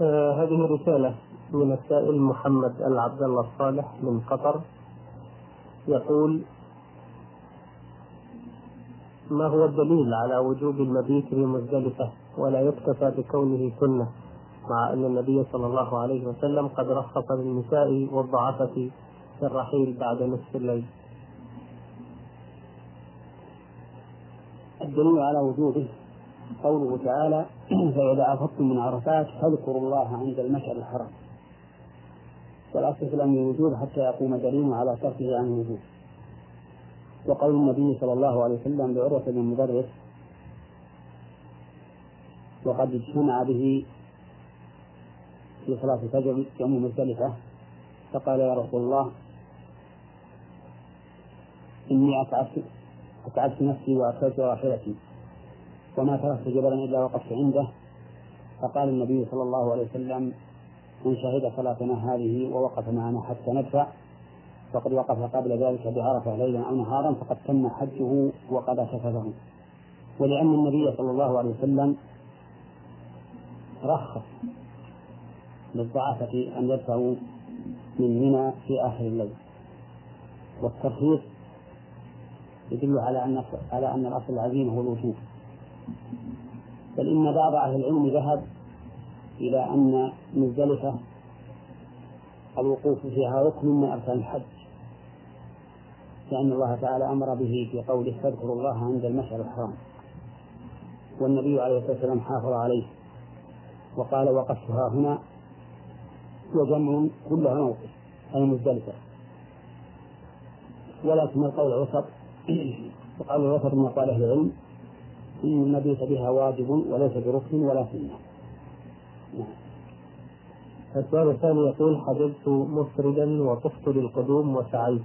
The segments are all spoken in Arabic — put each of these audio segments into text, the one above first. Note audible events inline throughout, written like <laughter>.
آه هذه رسالة من السائل محمد العبد الله الصالح من قطر. يقول ما هو الدليل على وجوب المبيت في مزدلفة ولا يكتفى بكونه سنة مع أن النبي صلى الله عليه وسلم قد رخص للنساء والضعفة في الرحيل بعد نصف الليل؟ الدليل على وجوبه قوله تعالى <clears throat> فإذا أفضتم من عرفات فاذكروا الله عند المشعر الحرام. والأصل في الأمر الوجوب حتى يقوم دليل على تركه عن الوجوب وقول النبي صلى الله عليه وسلم لعروة بن مدرس وقد اجتمع به في صلاة الفجر يوم مزدلفة فقال يا رسول الله إني أتعبت أتعبت نفسي وأكلت راحلتي. وما تركت جبلا إلا وقفت عنده. فقال النبي صلى الله عليه وسلم من شهد صلاتنا هذه ووقف معنا حتى ندفع. فقد وقف قبل ذلك بعرفة ليلا أو نهارا فقد تم حجه وقضى سفره. ولأن النبي صلى الله عليه وسلم رخص للضعافة أن يدفعوا من منى في آخر الليل. والترخيص يدل على أن على أن الأصل العظيم هو الوجوب. بل إن بعض أهل العلم ذهب إلى أن مزدلفة الوقوف فيها ركن من أركان الحج لأن الله تعالى أمر به في قوله فاذكروا الله عند المشعر الحرام والنبي عليه الصلاة والسلام حافظ عليه وقال وقفتها هنا وجمع كلها موقف أي مزدلفة ولكن القول الوسط وقال الوسط من أقوال أهل العلم إن المبيت بها واجب وليس بركن ولا سنة. السؤال الثاني يقول حجزت مفردا وطفت للقدوم وسعيت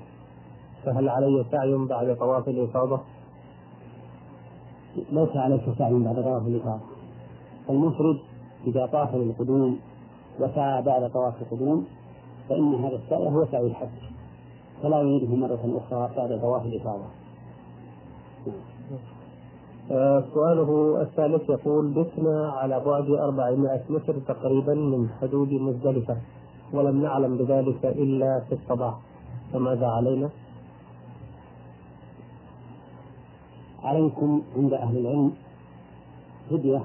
فهل علي سعي بعد طواف الإفاضة؟ ليس عليك سعي بعد طواف الإفاضة المفرد إذا طاف للقدوم وسعى بعد طواف القدوم فإن هذا السعي هو سعي الحج فلا يريده مرة أخرى بعد طواف الإفاضة سؤاله الثالث يقول بتنا على بعد 400 متر تقريبا من حدود مزدلفة ولم نعلم بذلك إلا في الصباح فماذا علينا؟ عليكم عند أهل العلم فدية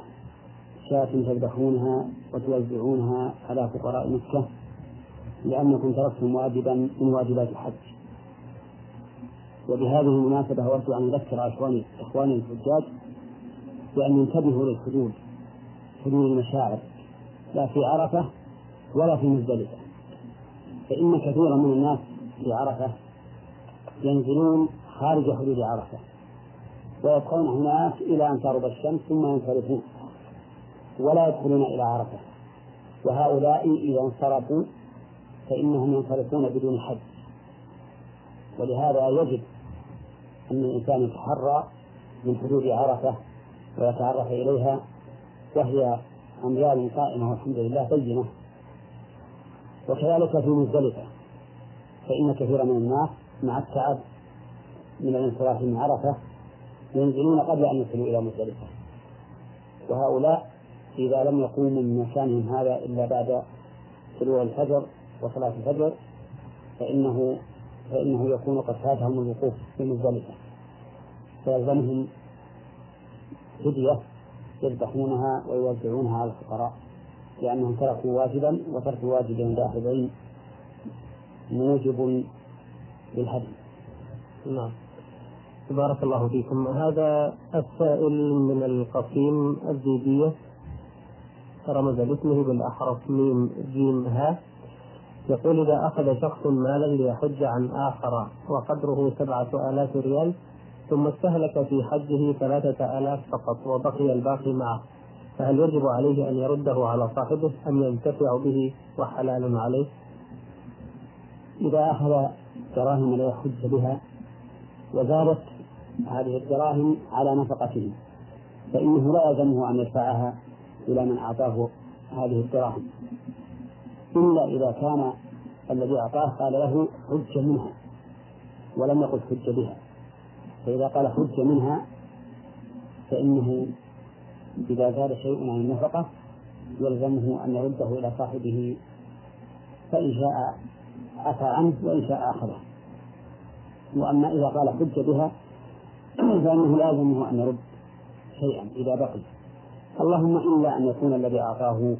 شاة تذبحونها وتوزعونها على فقراء مكة لأنكم تركتم واجبا من واجبات الحج وبهذه المناسبة أود أن أذكر إخواني إخواني الحجاج بأن ينتبهوا للحدود حدود المشاعر لا في عرفة ولا في مزدلفة. فإن كثيرا من الناس في عرفة ينزلون خارج حدود عرفة ويبقون هناك إلى أن تغرب الشمس ثم ينصرفون ولا يدخلون إلى عرفة. وهؤلاء إذا انصرفوا فإنهم ينصرفون بدون حج ولهذا يجب أن الإنسان يتحرى من حدود عرفة ويتعرف إليها وهي أميال قائمة والحمد لله بينة. وكذلك في مزدلفة فإن كثيرا من الناس مع التعب من الانصراف من عرفة ينزلون قبل أن يصلوا إلى مزدلفة. وهؤلاء إذا لم يقوموا من مكانهم هذا إلا بعد طلوع الفجر وصلاة الفجر فإنه فإنه يكون قد فاتهم الوقوف في مزدلفة فيلزمهم فدية يذبحونها ويوزعونها على الفقراء لأنهم تركوا واجبا وترك واجب عند أهل العلم موجب للهدي. نعم. بارك الله فيكم هذا السائل من القصيم الزيدية رمز لاسمه بالأحرف ميم جيم ها يقول إذا أخذ شخص مالا ليحج عن آخر وقدره سبعة آلاف ريال ثم استهلك في حجه ثلاثة آلاف فقط وبقي الباقي معه فهل يجب عليه أن يرده على صاحبه أم ينتفع به وحلال عليه؟ إذا أخذ دراهم ليحج بها وزادت هذه الدراهم على نفقته فإنه لا يلزمه أن يدفعها إلى من أعطاه هذه الدراهم إلا إذا كان الذي أعطاه قال له حج منها ولم يقل حج بها. فإذا قال حج منها فإنه إذا زاد شيء عن النفقة يلزمه أن يرده إلى صاحبه فإن شاء عفى عنه وإن شاء أخذه وأما إذا قال حج بها فإنه لا يلزمه أن يرد شيئا إذا بقي. اللهم إلا أن يكون الذي أعطاه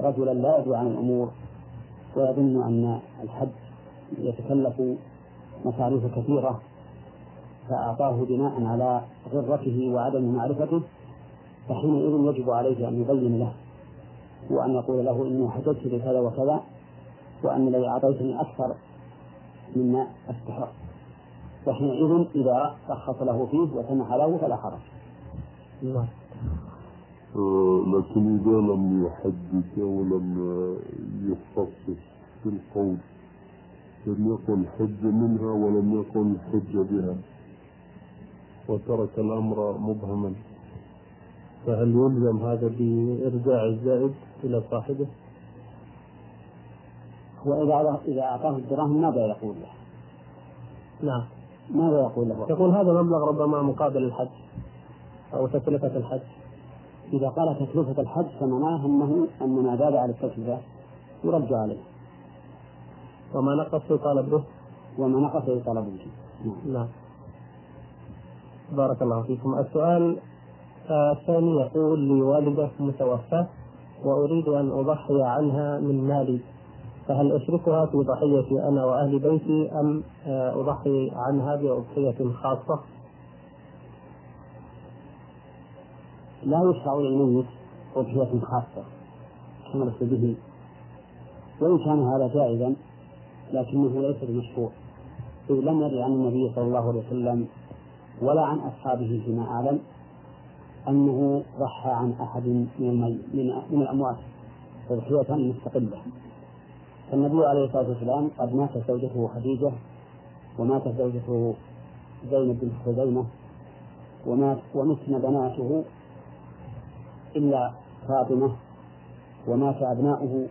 رجلا لا يدري عن الأمور ويظن أن الحج يتكلف مصاريف كثيرة فأعطاه بناء على غرته وعدم معرفته فحينئذ يجب عليه أن يبين له وأن يقول له إني حججت بكذا وكذا وأن الذي أعطيتني أكثر مما أستحق وحينئذ إذا رخص له فيه وسمح له فلا حرج. لكن إذا لم يحدد ولم يخصص في القول لم يكن حج منها ولم يكن حج بها وترك الأمر مبهما فهل يلزم هذا بإرجاع الزائد إلى صاحبه؟ وإذا إذا أعطاه الدراهم ماذا يقول له؟ نعم ماذا يقول له؟ يقول هذا مبلغ ربما مقابل الحج أو تكلفة الحج إذا قال تكلفة الحج فمعناه أنه أن ما زاد على التكلفة. يرد عليه. وما نقص يطالب به؟ وما نقص يطالب به. نعم. بارك الله فيكم. السؤال الثاني يقول لي والدة متوفاة وأريد أن أضحي عنها من مالي فهل أشركها في ضحيتي أنا وأهل بيتي أم آه، أضحي عنها بأضحية خاصة؟ لا يشرع للميت أضحية خاصة تمرس به. وإن كان هذا جائزا لكنه ليس بمشروع. إذ لم يرد عن النبي صلى الله عليه وسلم ولا عن أصحابه فيما أعلم أنه ضحى عن أحد من من, الأموات تضحية مستقلة. فالنبي عليه الصلاة والسلام قد ماتت زوجته خديجة وماتت زوجته زينب بنت خزيمة ومات ومتن بناته إلا فاطمة ومات أبناؤه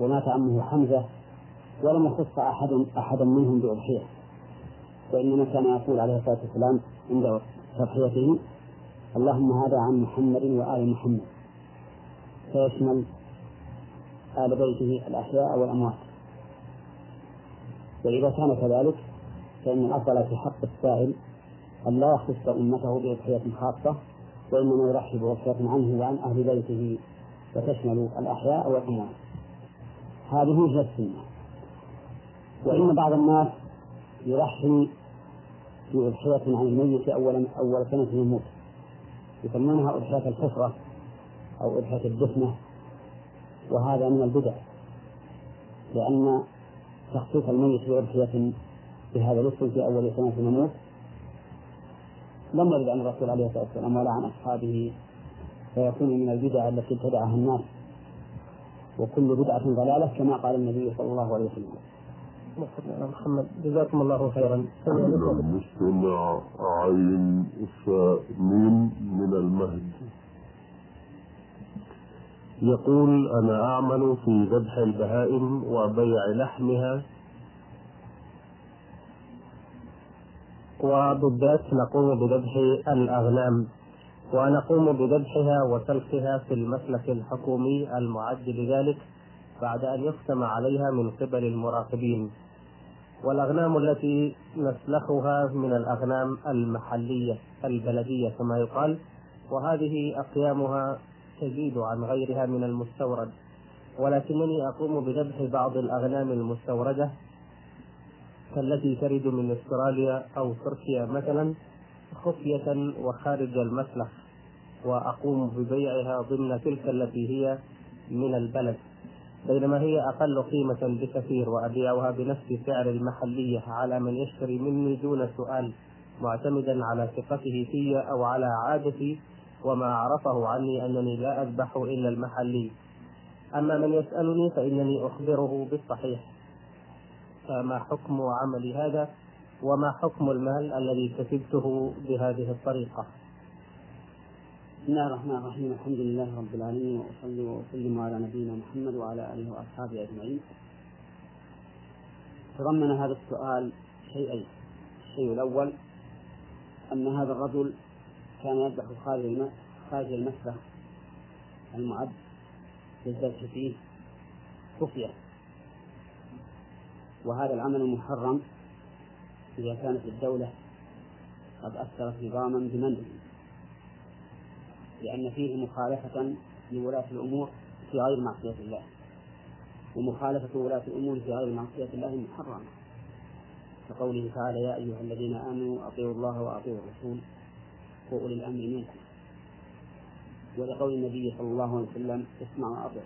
ومات عمه حمزة ولم يخص أحد أحدا منهم بأضحية. وإنما كان يقول عليه الصلاة والسلام عند تضحيته اللهم هذا عن محمد وآل محمد. فيشمل آل بيته الأحياء والأموات. وإذا كان كذلك فإن الأفضل في حق السائل أن لا يخص أمته بأضحية خاصة وإنما يرحب بأضحية عنه وعن أهل بيته وتشمل الأحياء والأموات. هذه هي السنة. وإن بعض الناس يرحم بأضحية عن الميت أول أول سنة من يسمونها أضحية الحفرة أو أضحية الدفنة. وهذا من البدع. لأن تخصيص الميت بأضحية بهذا الاسم في أول سنة من لم يرد عن الرسول عليه الصلاة والسلام ولا عن أصحابه. فيكون من البدع التي ابتدعها الناس. وكل بدعة ضلالة كما قال النبي صلى الله عليه وسلم. محمد جزاكم الله خيرا. المستمع عين ميم من المهد. يقول أنا أعمل في ذبح البهائم وبيع لحمها وبالذات نقوم بذبح الأغنام ونقوم بذبحها وسلخها في المسلك الحكومي المعد لذلك بعد أن يختم عليها من قبل المراقبين. والأغنام التي نسلخها من الأغنام المحلية البلدية كما يقال وهذه أقيامها تزيد عن غيرها من المستورد. ولكنني أقوم بذبح بعض الأغنام المستوردة كالتي ترد من استراليا أو تركيا مثلا خفية وخارج المسلخ وأقوم ببيعها ضمن تلك التي هي من البلد. بينما هي أقل قيمة بكثير وأبيعها بنفس سعر المحلية على من يشتري مني دون سؤال معتمدا على ثقته في أو على عادتي وما عرفه عني أنني لا أذبح إلا المحلي. أما من يسألني فإنني أخبره بالصحيح. فما حكم عملي هذا وما حكم المال الذي كسبته بهذه الطريقة. بسم الله الرحمن الرحيم. الحمد لله رب العالمين وأصلي وأسلم على نبينا محمد وعلى آله وأصحابه أجمعين. تضمن هذا السؤال شيئين الشيء الأول أن هذا الرجل كان يذبح خارج خارج المسبح المعد للذبح فيه. خفية وهذا العمل محرم إذا كانت الدولة قد أثرت نظاما بمنعه لأن فيه مخالفة لولاة الأمور في غير معصية الله ومخالفة ولاة الأمور في غير معصية الله محرمة كقوله تعالى يا أيها الذين آمنوا أطيعوا الله وأطيعوا الرسول وأولي الأمر منكم. ولقول النبي صلى الله عليه وسلم اسمع وأطع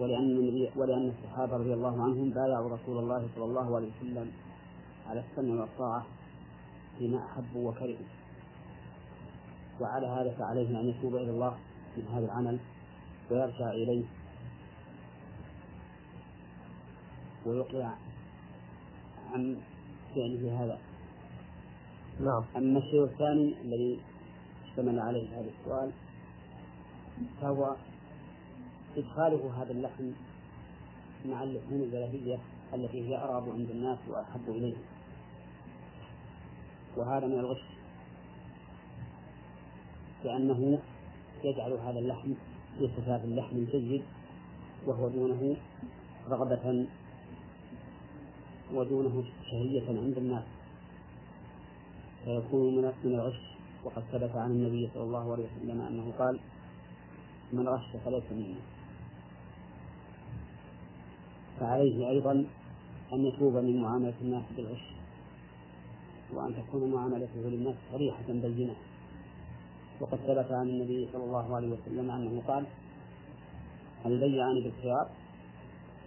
ولأن النبي ولأن الصحابة رضي الله عنهم بايعوا رسول الله صلى الله عليه وسلم على السمع والطاعة فيما أحبوا وكرهوا. وعلى هذا فعليه أن يتوب إلى الله من هذا العمل ويرجع إليه. ويقلع عن فعله هذا. نعم. أما الشيء الثاني الذي اشتمل عليه هذا السؤال فهو إدخاله هذا اللحم مع اللحوم البلدية التي هي أرغب عند الناس وأحب إليهم. وهذا من الغش. لأنه يجعل هذا اللحم بصفات اللحم الجيد وهو دونه رغبة ودونه شهية عند الناس. فيكون من الغش. وقد ثبت عن النبي صلى الله عليه وسلم أنه قال من غش فليس مني. فعليه أيضا أن يتوب من معاملة الناس بالغش وأن تكون معاملته للناس صريحة بينة. وقد ثبت عن النبي صلى الله عليه وسلم أنه قال البيعان بالخيار؟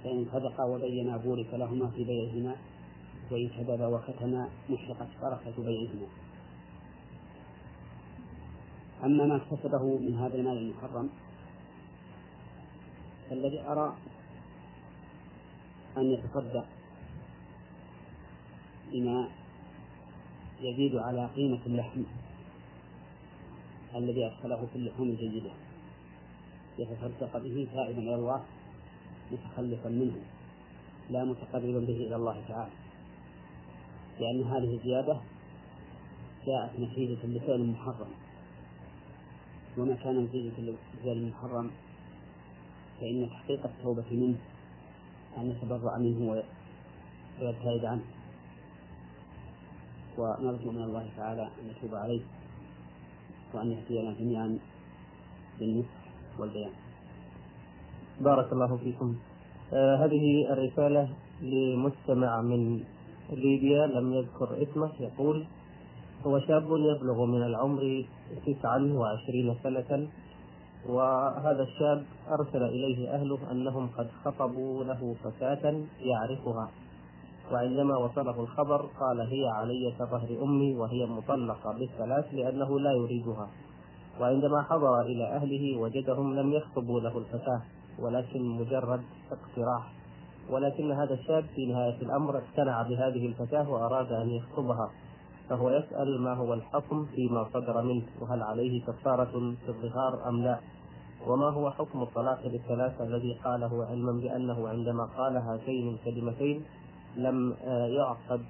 فإن صدقا وبينا بورك لهما في بيعهما وإن كذبا وختما محرقت بركة بيعهما. أما ما اكتسبه من هذا المال المحرم فالذي أرى أن يتصدق بما يزيد على قيمة اللحم الذي أدخله في اللحوم الجيدة. يتصدق به تائبا إلى الله متخلفا منه لا متقربا به إلى الله تعالى. لأن هذه الزيادة جاءت نتيجة لفعل محرم. وما كان نتيجة لفعل محرم فإن تحقيق التوبة منه أن يتبرع منه ويبتعد عنه. ونرجو من الله تعالى أن يتوب عليه وأن يهدينا جميعا بالنصح والبيان. بارك الله فيكم. آه هذه الرسالة لمستمع من ليبيا لم يذكر اسمه يقول هو شاب يبلغ من العمر تسعا وعشرين سنة وهذا الشاب أرسل إليه أهله أنهم قد خطبوا له فتاة يعرفها. وعندما وصله الخبر قال هي علي كظهر أمي وهي مطلقة بالثلاث لأنه لا يريدها. وعندما حضر إلى أهله وجدهم لم يخطبوا له الفتاة ولكن مجرد اقتراح. ولكن هذا الشاب في نهاية الأمر اقتنع بهذه الفتاة وأراد أن يخطبها. فهو يسأل ما هو الحكم فيما صدر منه وهل عليه كفارة في الظهار أم لا؟ وما هو حكم الطلاق بالثلاثة الذي قاله علما بأنه عندما قال هاتين الكلمتين لم آه، يعقد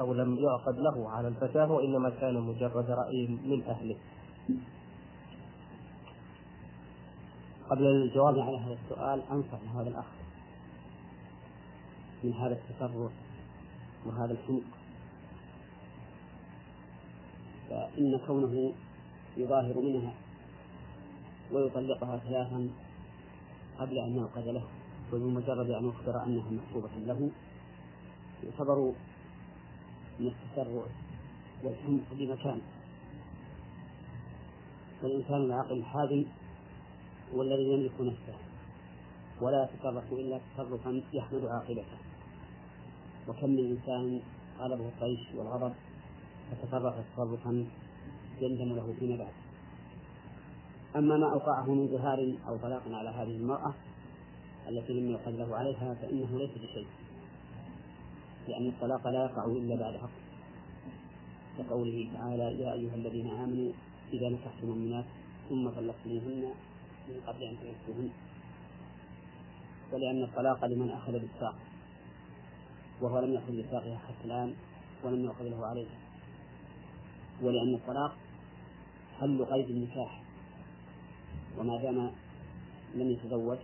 أو لم يعقد له على الفتاة وإنما كان مجرد رأي من أهله. قبل الجواب على هذا السؤال أنصح هذا الأخ من هذا التسرع وهذا الحمق فإن كونه يظاهر منها ويطلقها ثلاثا قبل أن يعقد له وبمجرد أن يخبر أنها مكتوبة له يعتبر من التسرع والحمق بمكان والإنسان العاقل الحازم هو الذي يملك نفسه ولا يتصرف إلا تصرفا يحمد عاقبته. وكم من إنسان غلبه الطيش والغضب فتصرف تصرفا يندم له فيما بعد. أما ما أوقعه من ظهار أو طلاق على هذه المرأة التي لم يؤخذ له عليها فإنه ليس بشيء لأن الطلاق لا يقع إلا بعد حق. كقوله تعالى يا أيها الذين آمنوا إذا نكحتم المؤمنات ثم طلقتموهن من قبل أن تمسوهن. ولأن الطلاق لمن أخذ بالساق وهو لم يأخذ بساقها حتى الآن ولم يؤخذ له عليها ولأن الطلاق حل قيد النكاح. وما دام لم يتزوج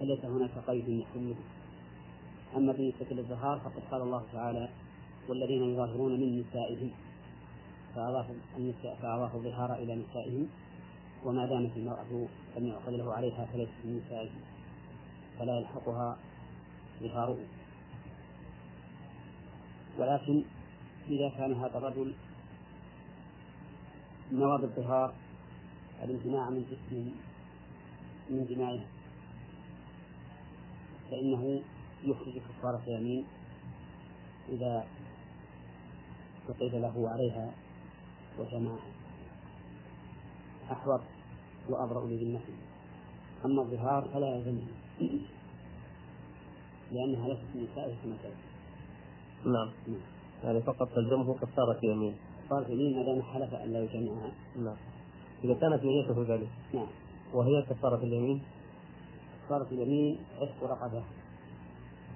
فليس هناك قيد يحله. أما بالنسبة للظهار فقد قال الله تعالى والذين يظاهرون من نسائهم. فأضافوا النساء فأضافوا الظهار إلى نسائهم. وما دامت المرأة لم يعقد له عليها فليست من نسائه فلا يلحقها ظهاره. ولكن إذا كان هذا الرجل نوى بالظهار الامتناع من جسم من جماعة فإنه يخرج كفارة يمين إذا فقيد له عليها وجماعة أحوط وأبرأ لذمته. أما الظهار فلا يلزمه لأنها ليست من كما نعم. يعني فقط تلزمه كفارة يمين كفارة يمين ما دام حلف أن لا يجمعها. نعم. إذا كانت نيته ذلك. نعم. وهي كفارة اليمين؟ كفارة اليمين عتق رقبة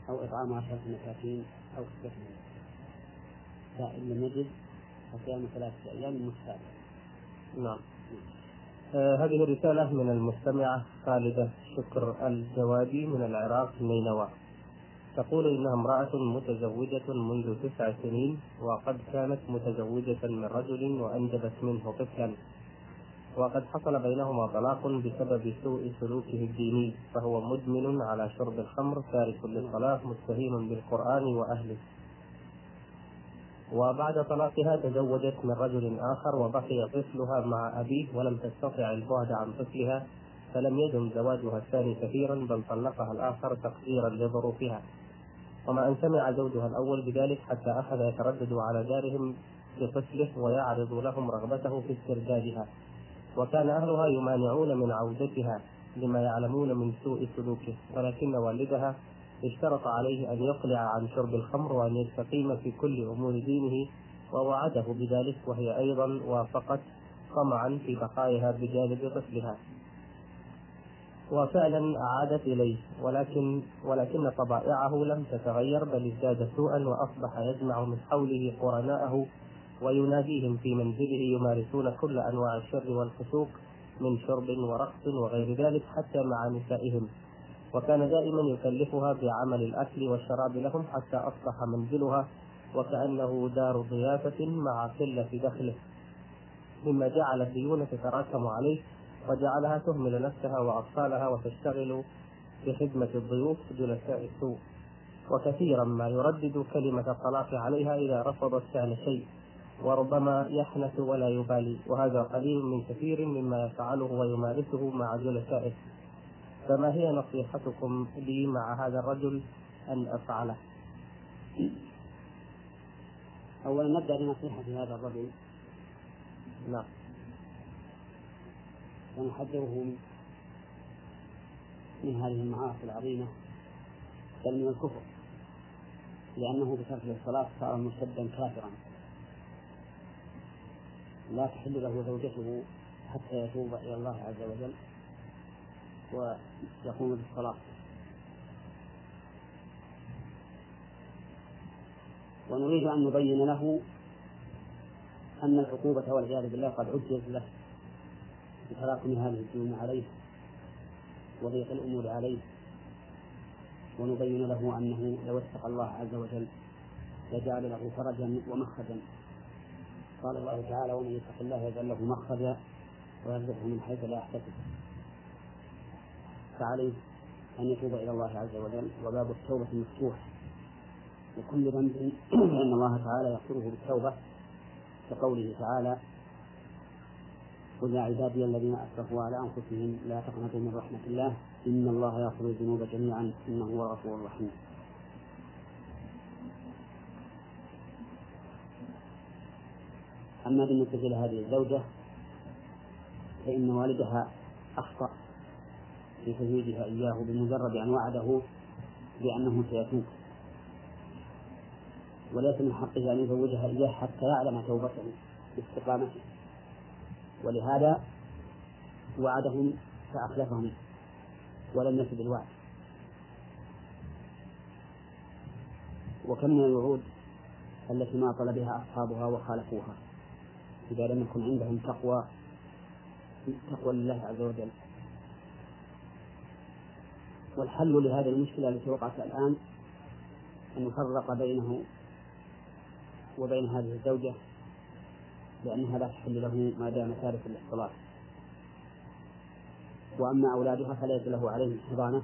أو إطعام عشرة مساكين أو كسبة فإن لم يجد فصيام ثلاثة أيام متتابعة نعم. آه هذه رسالة من المستمعة خالدة شكر الجوادي من العراق نينوى. تقول إنها امرأة متزوجة منذ تسع سنين وقد كانت متزوجة من رجل وأنجبت منه طفلا. وقد حصل بينهما طلاق بسبب سوء سلوكه الديني فهو مدمن على شرب الخمر تارك للصلاة مستهين بالقرآن وأهله. وبعد طلاقها تزوجت من رجل آخر وبقي طفلها مع أبيه ولم تستطع البعد عن طفلها فلم يدم زواجها الثاني كثيرا بل طلقها الآخر تقديرا لظروفها. وما أن سمع زوجها الأول بذلك حتى أخذ يتردد على دارهم بطفله ويعرض لهم رغبته في استردادها. وكان أهلها يمانعون من عودتها لما يعلمون من سوء سلوكه ولكن والدها اشترط عليه أن يقلع عن شرب الخمر وأن يستقيم في كل أمور دينه ووعده بذلك وهي أيضا وافقت طمعا في بقائها بجانب طفلها وفعلا عادت إليه ولكن ولكن طبائعه لم تتغير بل ازداد سوءا وأصبح يجمع من حوله قرناءه ويناديهم في منزله يمارسون كل أنواع الشر والفسوق من شرب ورقص وغير ذلك حتى مع نسائهم. وكان دائما يكلفها بعمل الأكل والشراب لهم حتى أصبح منزلها وكأنه دار ضيافة مع قلة دخله. مما جعل الديون تتراكم عليه وجعلها تهمل نفسها وأطفالها وتشتغل بخدمة الضيوف جلساء السوء. وكثيرا ما يردد كلمة الطلاق عليها إذا رفضت فعل شيء وربما يحنث ولا يبالي. وهذا قليل من كثير مما يفعله ويمارسه مع جلسائه. فما هي نصيحتكم لي مع هذا الرجل أن أفعله؟ أولا نبدأ بنصيحة هذا الرجل. نعم. ونحذره من هذه المعاصي العظيمة بل من الكفر لأنه بترك الصلاة صار مرتدا كافرا. لا تحل له زوجته حتى يتوب إلى الله عز وجل ويقوم بالصلاة. ونريد أن نبين له أن العقوبة والعياذ بالله قد عجز له. بتراكم هذه الديون عليه وضيق الأمور عليه ونبين له أنه لو اتقى الله عز وجل لجعل له فرجا ومخرجا. قال الله تعالى ومن يتق الله يجعل له مخرجا ويرزقه من حيث لا يحتسب. فعليه أن يتوب إلى الله عز وجل وباب التوبة مفتوح. وكل ذنب فإن الله تعالى يغفره بالتوبة كقوله تعالى قل يا عبادي الذين أسرفوا على أنفسهم لا تقنطوا من رحمة الله. إن الله يغفر الذنوب جميعا. إنه هو الغفور الرحيم. أما بالنسبة لهذه الزوجة فإن والدها أخطأ في تزويجها إياه بمجرد أن وعده بأنه سيتوب. وليس من حقه أن يزوجها إياه حتى يعلم توبته باستقامته. ولهذا وعدهم فأخلفهم ولم يفد الوعد وكم من الوعود التي ما طلبها أصحابها وخالفوها. إذا لم يكن عندهم تقوى تقوى لله عز وجل. والحل لهذه المشكلة التي وقعت الآن أن يفرق بينه وبين هذه الزوجة لأنها لا تحل له ما دام تارك للصلاة وأما أولادها فليس له عليهم حضانة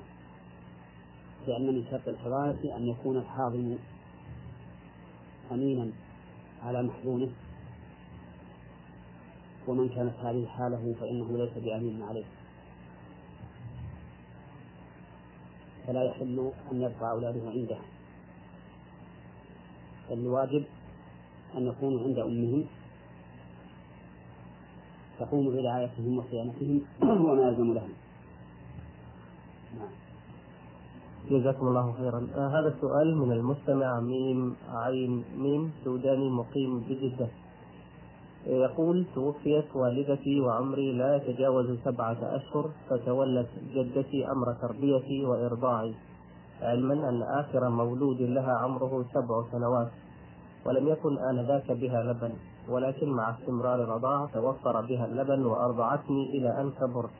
لأن من شرط الحضانة أن يكون الحاضن أمينا على محظونه ومن كانت هذه حاله فإنه ليس بأمين عليه. فلا يحل أن يبقى أولاده عنده الواجب أن يكونوا عند أمهم. تقوم برعايتهم وصيانتهم وما يلزم لهم نعم. جزاكم الله خيرا. آه هذا السؤال من المستمع ميم عين ميم سوداني مقيم بجدة. يقول توفيت والدتي وعمري لا يتجاوز سبعة أشهر فتولت جدتي أمر تربيتي وإرضاعي. علما أن آخر مولود لها عمره سبع سنوات ولم يكن آنذاك بها لبن. ولكن مع استمرار الرضاعة توفر بها اللبن وأرضعتني إلى أن كبرت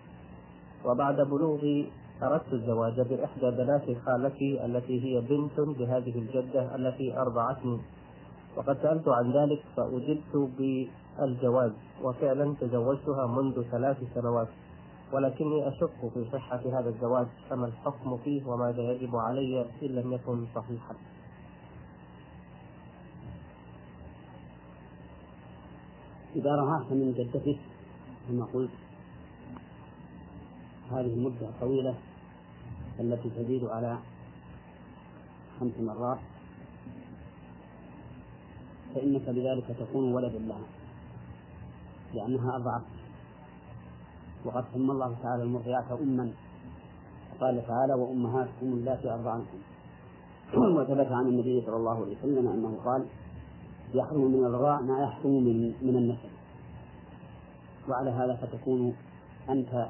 وبعد بلوغي أردت الزواج بإحدى بنات خالتي التي هي بنت لهذه الجدة التي أرضعتني. وقد سألت عن ذلك فأجبت بالجواز وفعلا تزوجتها منذ ثلاث سنوات. ولكني أشك في صحة هذا الزواج فما الحكم فيه وماذا يجب علي إن لم يكن صحيحا؟ إذا رهعت من جدتك كما قلت. هذه المدة الطويلة التي تزيد على خمس مرات. فإنك بذلك تكون ولدا لها لأنها أرضعت وقد سمى الله تعالى المرضعات أما. قال تعالى وأمهاتكم اللاتي أرضعنكم. <clears throat> وثبت عن النبي صلى الله عليه وسلم أنه قال يحرم من الرضاع ما يحرم من من النسب. وعلى هذا فتكون أنت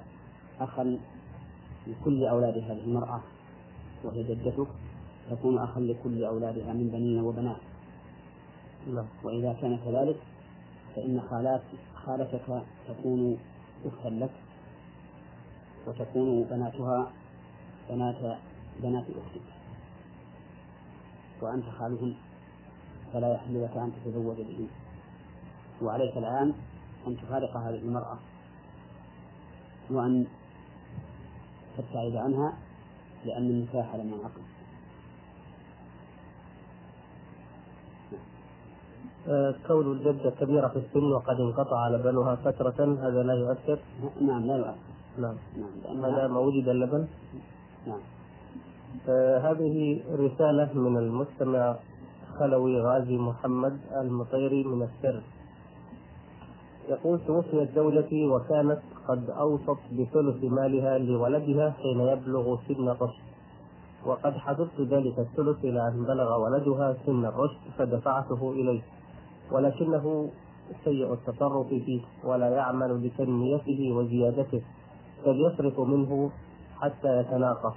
أخا لكل أولاد هذه المرأة وهي جدتك تكون أخا لكل أولادها من بنين وبنات. نعم. وإذا كان كذلك فإن خالات خالتك تكون أختا لك وتكون بناتها بنات بنات أختك. وأنت خالهن. فلا يحل لك أن تتزوج به وعليك الآن أن تفارق هذه المرأة وأن تبتعد عنها لأن النكاح لم ينعقد آه، كون الجدة كبيرة في السن وقد انقطع لبنها فترة هذا لا يؤثر؟ نعم لا يؤثر. نعم. نعم ما وجد اللبن؟ نعم. آه هذه رسالة من المستمع خلوي غازي محمد المطيري من السر. يقول توفيت زوجتي وكانت قد أوصت بثلث مالها لولدها حين يبلغ سن الرشد. وقد حضرت ذلك الثلث إلى أن بلغ ولدها سن الرشد فدفعته إليه. ولكنه سيء التصرف فيه ولا يعمل لتنميته وزيادته بل يصرف منه حتى يتناقص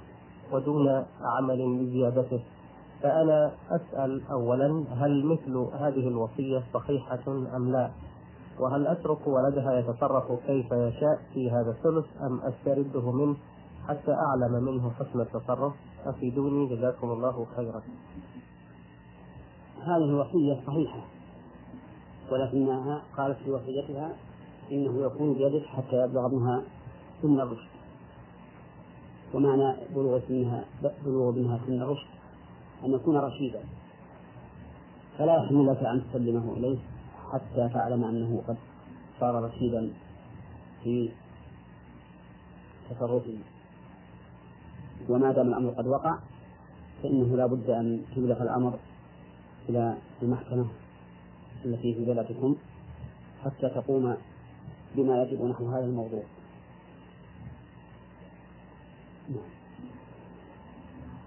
ودون عمل لزيادته. فأنا أسأل أولا هل مثل هذه الوصية صحيحة أم لا؟ وهل أترك ولدها يتصرف كيف يشاء في هذا الثلث أم أسترده منه حتى أعلم منه حسن التصرف؟ أفيدوني جزاكم الله خيرا. هذه الوصية صحيحة ولكنها قالت في وصيتها إنه يكون بيدك حتى يبلغ ابنها سن الرشد. ومعنى بلوغ سنها بلوغ ابنها سن الرشد. أن يكون رشيدا. فلا يحمل لك أن تسلمه إليه حتى تعلم أنه قد صار رشيدا في تصرفه. وما دام الأمر قد وقع فإنه لا بد أن تبلغ الأمر إلى المحكمة التي في بلدكم حتى تقوم بما يجب نحو هذا الموضوع. آه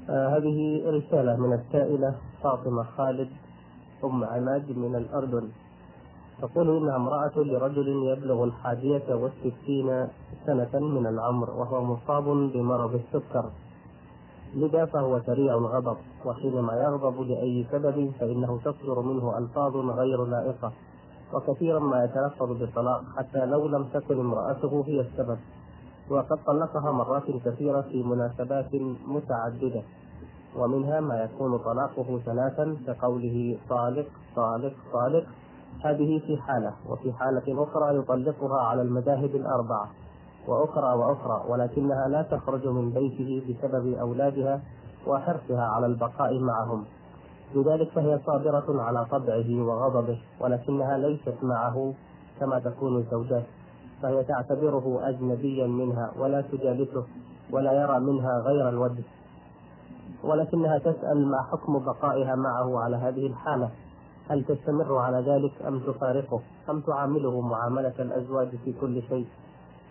هذه رسالة من السائلة فاطمة خالد أم عماد من الأردن. تقول إنها امرأة لرجل يبلغ الحادية والستين سنة من العمر وهو مصاب بمرض السكر. لذا فهو سريع الغضب وحينما يغضب لأي سبب فإنه تصدر منه ألفاظ غير لائقة وكثيرا ما يتلفظ بالطلاق حتى لو لم تكن امرأته هي السبب. وقد طلقها مرات كثيرة في مناسبات متعددة ومنها ما يكون طلاقه ثلاثا كقوله طالق طالق طالق. هذه في حالة وفي حالة أخرى يطلقها على المذاهب الأربعة وأخرى وأخرى ولكنها لا تخرج من بيته بسبب أولادها وحرصها على البقاء معهم. لذلك فهي صابرة على طبعه وغضبه ولكنها ليست معه كما تكون الزوجات. فهي تعتبره أجنبيا منها ولا تجالسه ولا يرى منها غير الوجه ولكنها تسأل ما حكم بقائها معه على هذه الحالة. هل تستمر على ذلك أم تفارقه؟ أم تعامله معاملة الأزواج في كل شيء؟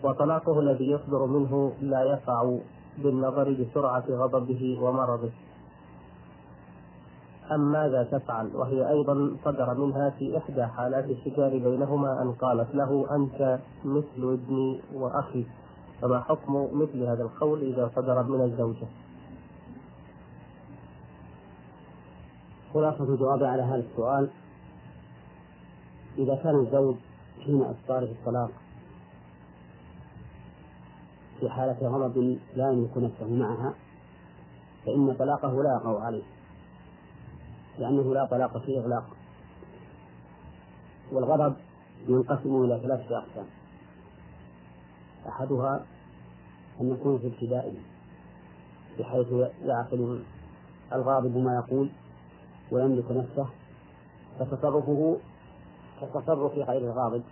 وطلاقه الذي يصدر منه لا يقع بالنظر بسرعة غضبه ومرضه. أم ماذا تفعل؟ وهي أيضا صدر منها في إحدى حالات الشجار بينهما أن قالت له أنت مثل ابني وأخي. فما حكم مثل هذا القول إذا صدر من الزوجة؟ خلاصة الجواب على هذا السؤال. إذا كان الزوج حين إصداره الطلاق في حالة غضب لا يملك نفسه معها فإن طلاقه لا يقع عليه. لأنه لا طلاق فيه إغلاق. والغضب ينقسم إلى ثلاثة أقسام. أحدها أن يكون في ابتدائه بحيث يعقل الغاضب ما يقول ويملك نفسه فتصرفه كتصرف غير الغاضب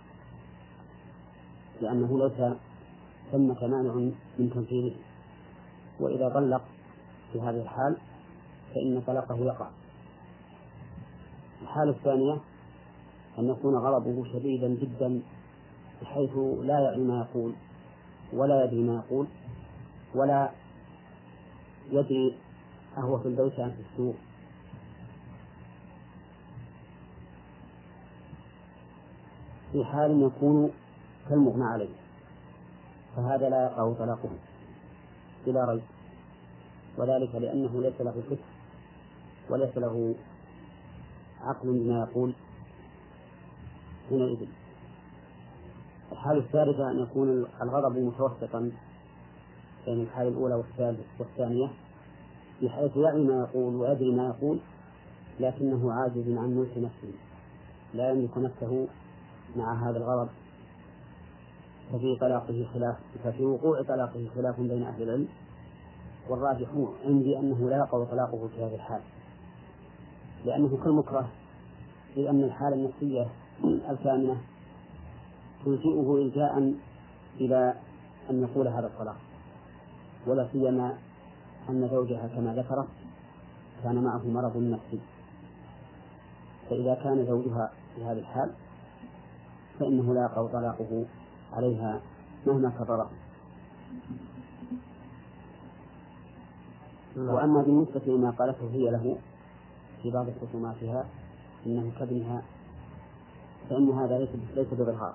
لأنه ليس ثمة مانع من تنفيذه. وإذا طلق في هذه الحال فإن طلاقه يقع. الحالة الثانية أن يكون غضبه شديدا جدا بحيث لا يعي ما يقول ولا يدري ما يقول ولا يدري أهو في البيت أم في السوق. في حال يكون كالمغنى عليه فهذا لا يقع طلاقه بلا ريب وذلك لأنه ليس له فكر وليس له عقل بما يقول حينئذ. الحالة الثالثة أن يكون الغضب متوسطا بين الحالة الأولى والثانية بحيث يعي ما يقول ويدري ما يقول لكنه عاجز عن ملك نفسه. لا يملك نفسه مع هذا الغضب. ففي طلاقه خلاف ففي وقوع طلاقه خلاف بين أهل العلم. والراجح عندي أنه لا يقع طلاقه في هذه الحال لأنه كالمكره إذ أن الحالة النفسية الكامنة تلجئه إلجاء إلى أن يقول هذا الطلاق ولا سيما أن زوجها كما ذكرت كان معه مرض نفسي. فإذا كان زوجها في هذه الحال فإنه لا يقع طلاقه عليها مهما كرره وأما بالنسبة لما قالته هي له في بعض خصوماتها إنه كابنها فإن هذا ليس ليس بظهار.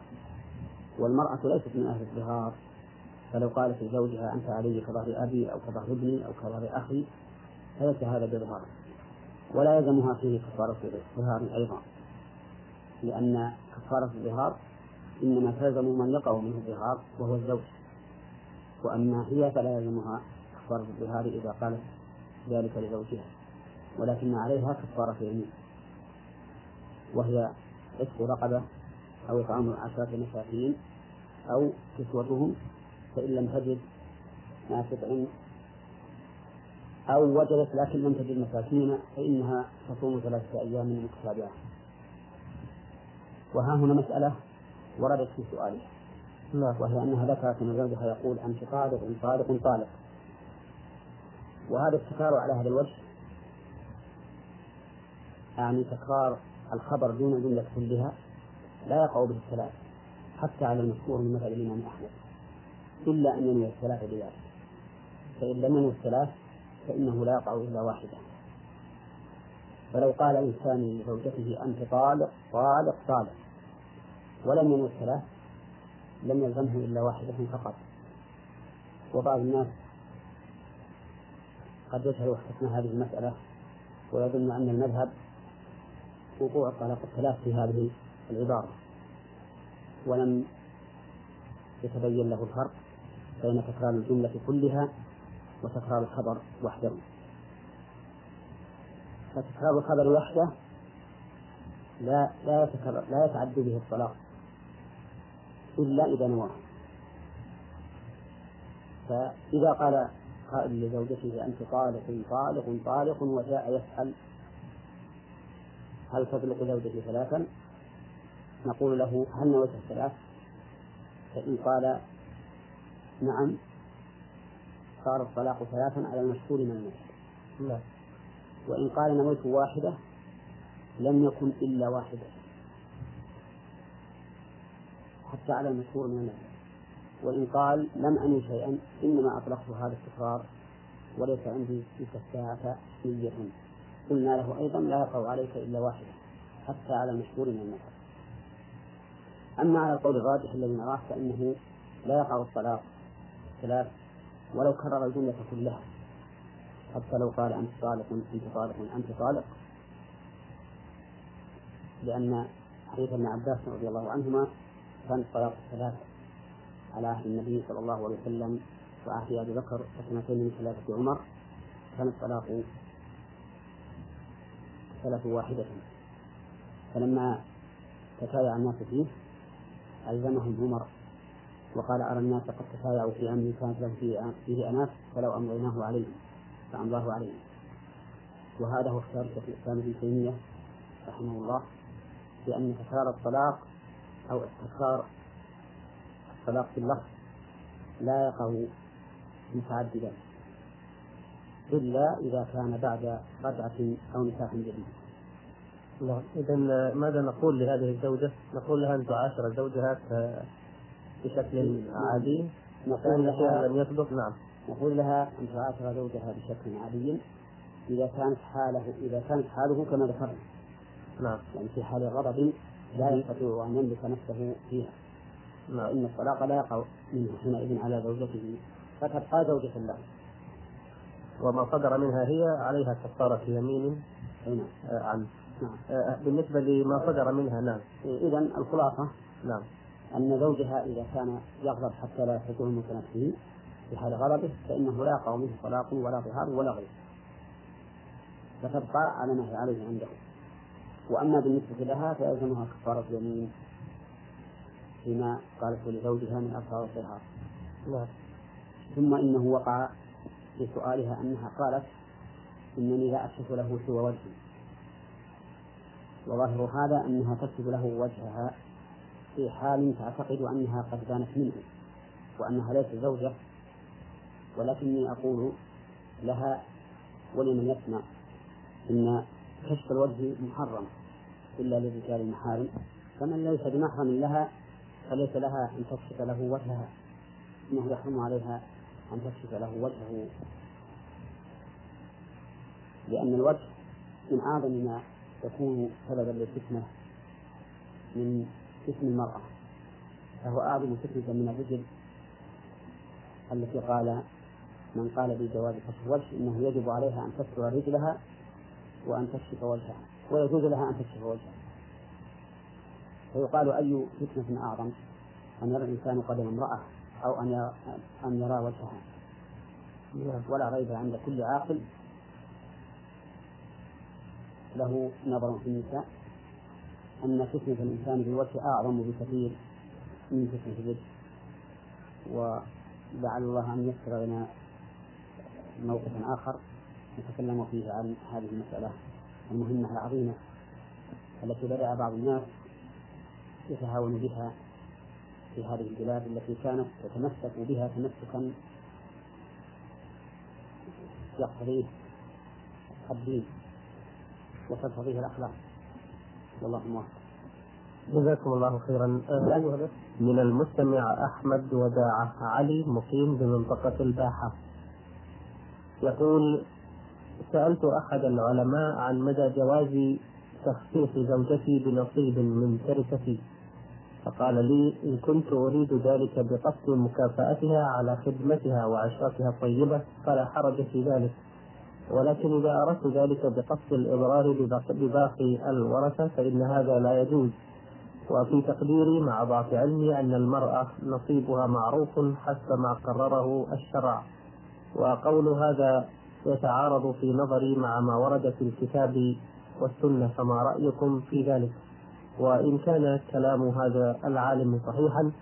والمرأة ليست من أهل الظهار. فلو قالت لزوجها أنت علي كظهر أبي أو كظهر ابني أو كظهر أخي فليس هذا بظهار. ولا يلزمها فيه كفارة الظهار أيضا. لأن كفارة الظهار إنما تلزم من يقع منه الظهار وهو الزوج. وأما هي فلا يلزمها كفارة الظهار إذا قالت ذلك لزوجها. ولكن عليها كفارة يمين وهي عتق رقبة أو إطعام عشرة مساكين أو كسوتهم فإن لم تجد ما تطعم أو وجدت لكن لم تجد مساكين فإنها تصوم ثلاثة أيام متتابعة. وها هنا مسألة وردت في سؤاله نعم وهي أنها ذكرت أن زوجها يقول أنت طالق طالق طالق وهذا التكرار على هذا الوجه يعني تكرار الخبر دون الجملة كلها لا يقع به الثلاث حتى على المشهور من مثل الإمام أحمد إلا أن ينوي الثلاث بذلك. فإن لم ينوي الثلاث فإنه لا يقع إلا واحدة. فلو قال إنسان لزوجته أنت طالق طالق طالق. ولم ينوي الثلاث لم يلزمه إلا واحدة فقط. وبعض الناس قد يجهل حكم هذه المسألة ويظن أن المذهب وقوع الطلاق الثلاث في هذه العبارة. ولم يتبين له الفرق بين تكرار الجملة كلها وتكرار الخبر وحده. فتكرار الخبر وحده لا لا يتكرر لا يتعد به الطلاق إلا إذا نواه فإذا قال قائل لزوجته أنت طالق طالق طالق وجاء يسأل هل تطلق زوجتي ثلاثا؟ نقول له هل نويت الثلاث؟ فإن قال نعم صار الطلاق ثلاثا على المشهور من المشهور. نعم. وإن قال نويت واحدة لم يكن إلا واحدة. حتى على المشهور من المشهور. وإن قال لم أني شيئا إنما أطلقت هذا التكرار وليس عندي تلك الساعة نية. قلنا له أيضا لا يقع عليك إلا واحدة حتى على المشهور من المذهب أما على القول الراجح الذي نراه فإنه لا يقع الطلاق ثلاث ولو كرر الجملة كلها. حتى لو قال أنت طالق أنت طالق أنت طالق لأن حديث ابن عباس رضي الله عنهما كان الطلاق الثلاث على عهد النبي صلى الله عليه وسلم وعهد أبي بكر وسنتين من خلافة عمر. كان الطلاق ثلاث واحدة. فلما تتابع الناس فيه ألزمهم عمر وقال أرى الناس قد تتابعوا في أمر كانت له فيه, فيه أناس فلو أمضيناه عليهم فأمضاه عليهم. وهذا هو اختيار شيخ الإسلام ابن تيمية رحمه الله بأن تكرار الطلاق أو تكرار الطلاق في اللفظ لا يقع متعددا. إلا إذا كان بعد رجعة أو نكاح جديد. نعم إذا ماذا نقول لهذه الزوجة؟ نقول لها أن تعاشر زوجها بشكل عادي. نقول لها لم يسبق. نعم. نقول لها أن تعاشر زوجها بشكل عادي إذا كانت حاله إذا كانت حاله كما ذكرنا. نعم. يعني في حال غضب لا يستطيع أن يملك نفسه فيها. نعم. فإن الطلاق لا يقع منه حينئذ على زوجته. فتبقى زوجة له. وما صدر منها هي عليها كفارة يمين نعم. آه، عنه نعم. آه، بالنسبة لما صدر منها نعم. إذا الخلاصة نعم. أن زوجها إذا كان يغضب حتى لا ملك نفسه في حال غضبه فإنه لا يقع منه طلاق ولا ظهار ولا غيره. فتبقى على ما هي عليه عنده وأما بالنسبة لها فيلزمها كفارة يمين فيما قالت لزوجها من أظهار الظهار. نعم. ثم إنه وقع في سؤالها أنها قالت إنني لا أكشف له سوى وجهي. وظاهر هذا أنها تكشف له وجهها في حال تعتقد أنها قد بانت منه وأنها ليست زوجة ولكني أقول لها ولمن يسمع إن كشف الوجه محرم إلا للرجال المحارم فمن ليس بمحرم لها فليس لها أن تكشف له وجهها إنه يحرم عليها أن تكشف له وجهه. لأن الوجه من أعظم ما يكون سببا للفتنة من اسم المرأة. فهو أعظم فتنة من الرجل التي قال من قال بجواز كشف الوجه إنه يجب عليها أن تستر رجلها وأن تكشف وجهها. ويجوز لها أن تكشف وجهها. فيقال أي فتنة أعظم أن يرى الإنسان قدم امرأة؟ أو أن أن يرى وجهها ولا ريب عند كل عاقل. له نظر في النساء. أن فتنة الإنسان بالوجه أعظم بكثير من فتنة الوجه ولعل الله أن يسر لنا موقفا آخر نتكلم فيه عن هذه المسألة المهمة العظيمة التي بدأ بعض الناس يتهاون بها في هذه البلاد التي كانت تتمسك بها تمسكا يقتضيه الدين وتقتضيه الأخلاق. والله موفق. جزاكم الله خيرا. آه، من المستمع أحمد وداعة علي مقيم بمنطقة الباحة. يقول سألت أحد العلماء عن مدى جواز تخصيص زوجتي بنصيب من تركتي. فقال لي إن كنت أريد ذلك بقصد مكافأتها على خدمتها وعشرتها الطيبة فلا حرج في ذلك. ولكن إذا أردت ذلك بقصد الإضرار بباقي الورثة فإن هذا لا يجوز. وفي تقديري مع ضعف علمي أن المرأة نصيبها معروف حسب ما قرره الشرع. وقول هذا يتعارض في نظري مع ما ورد في الكتاب والسنة فما رأيكم في ذلك؟ وإن كان كلام هذا العالم صحيحا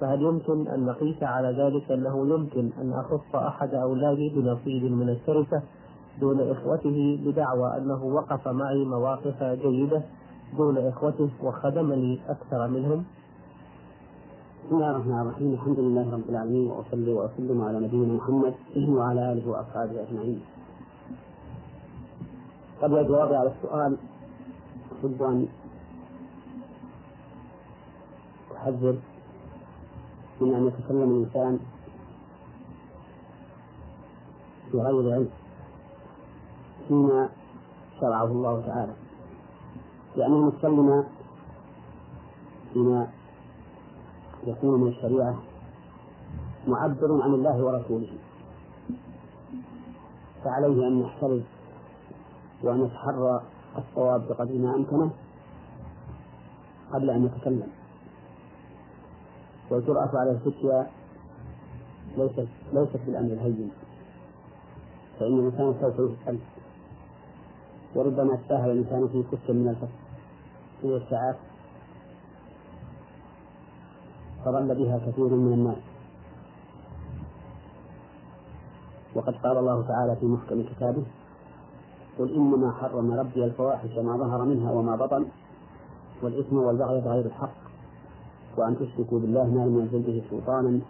فهل يمكن أن نقيس على ذلك أنه يمكن أن أخص أحد أولادي بنصيب من التركة دون إخوته بدعوى أنه وقف معي مواقف جيدة دون إخوته وخدمني أكثر منهم بسم الله الرحمن الرحيم الحمد لله رب العالمين وأصلي وأسلم على نبينا محمد وعلى آله وأصحابه أجمعين. قبل الجواب على السؤال احب أن احذر من أن يتكلم الإنسان بغير علم فيما شرعه الله تعالى. لأن المتكلم فيما يكون من الشريعة معبر عن الله ورسوله. فعليه أن يحترز وأن يتحرى الصواب بقدر ما أمكنه قبل أن يتكلم. والجرأة على الفتيا ليست ليست بالأمر الهين. فإن الإنسان سوف يسأل. وربما تساهل الإنسان في كتب من الفتح في الساعات فضل بها كثير من الناس. وقد قال الله تعالى في محكم كتابه قل إنما حرم ربي الفواحش ما ظهر منها وما بطن والإثم والبغي بغير الحق. وأن تشركوا بالله ما لم ينزل به سلطانا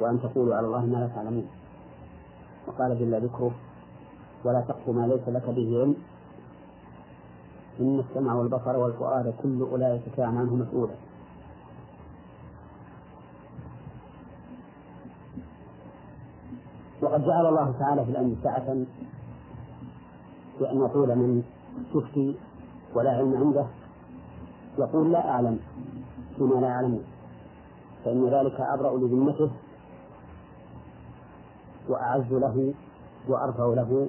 وأن تقولوا على الله ما لا تعلمون. وقال جل ذكره ولا تقف ما ليس لك به علم إن السمع والبصر والفؤاد كل أولئك كان عنه مسؤولا. وقد جعل الله تعالى في الأمر سعة بأن يقول من تفتي ولا علم عنده يقول لا أعلم. فيما لا يعلمون. فإن ذلك أبرأ لذمته وأعز له وأرفع له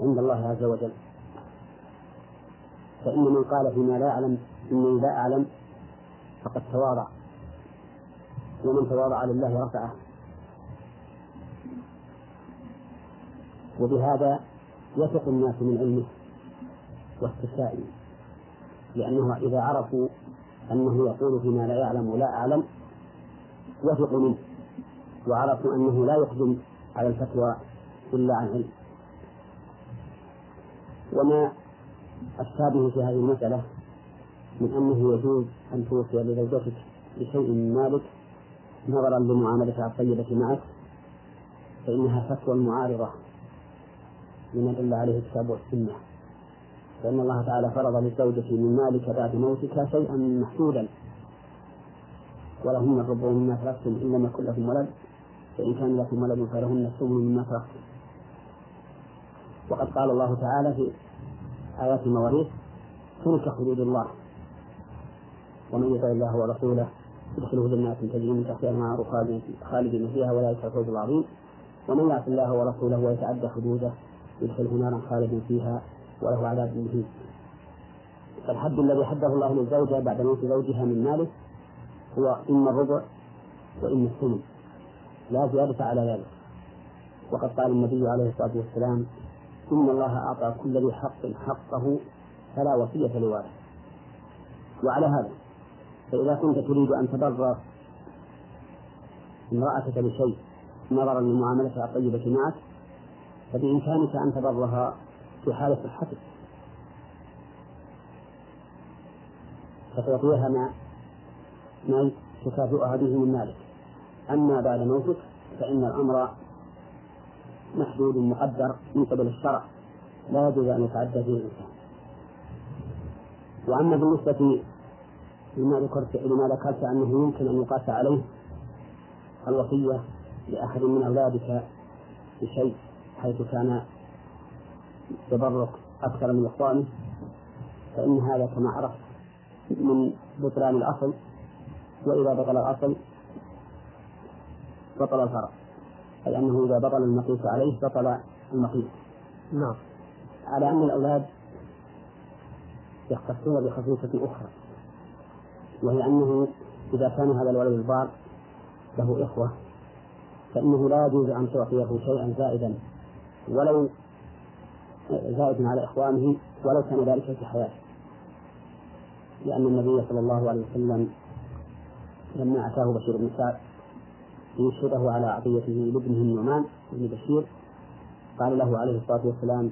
عند الله عز وجل. فإن من قال فيما لا أعلم إني لا أعلم فقد تواضع. ومن تواضع لله رفعه. وبهذا يثق الناس من علمه واستشائه لأنه إذا عرفوا أنه يقول فيما لا يعلم ولا أعلم وثقوا منه وعرفوا أنه لا يقدم على الفتوى إلا عن علم. وما الشابه في هذه المسألة من أنه يجوز أن توصي لزوجتك بشيء من مالك نظرا لمعاملتها الطيبة معك فإنها فتوى معارضة لما دل عليه الكتاب والسنة. فإن الله تعالى فرض للزوجة من مالك بعد موتك شيئا محدودا ولهن الربع مما تركتم إن لم يكن لكم ولد. فإن كان لكم ولد فلهن الثمن مما تركتم. وقد قال الله تعالى في آيات المواريث تلك حدود الله. ومن يطع الله ورسوله يدخله جنات تجري من تحتها الأنهار خالدين فيها ولا الفوز العظيم. ومن يعص الله ورسوله ويتعدى حدوده يدخله نارا خالدا فيها. وله عذاب مهين. فالحد الذي حده الله للزوجة بعد موت زوجها من ماله هو إما الربع وإما الثمن. لا زيادة على ذلك. وقد قال النبي عليه الصلاة والسلام إن الله أعطى كل ذي حق حقه فلا وصية لوارث وعلى هذا فإذا كنت تريد أن تبر امرأتك بشيء نظرا لمعاملتها الطيبة معك فبإمكانك أن تبرها في حالة صحتك فتعطيها ما ما تكافئها به من مالك أما بعد موتك فإن الأمر محدود مقدر من قبل الشرع. لا يجوز أن يتعدى فيه الإنسان. وأما بالنسبة لما ذكرت لما ذكرت أنه يمكن أن يقاس عليه الوصية لأحد من أولادك بشيء حيث كان تبرك أكثر من إخوانه فإن هذا كما عرفت من بطلان الأصل وإذا بطل الأصل بطل الفرع أي أنه إذا بطل المقيس عليه بطل المقيس. نعم. على أن الأولاد يختصون بخصوصة أخرى وهي أنه إذا كان هذا الولد البار له إخوة فإنه لا يجوز أن تعطيه شيئا زائدا ولو زائدا على إخوانه ولو كان ذلك في حياته. لأن النبي صلى الله عليه وسلم لما أتاه بشير بن سعد ليشهده على عطيته لابنه النعمان بن بشير قال له عليه الصلاة والسلام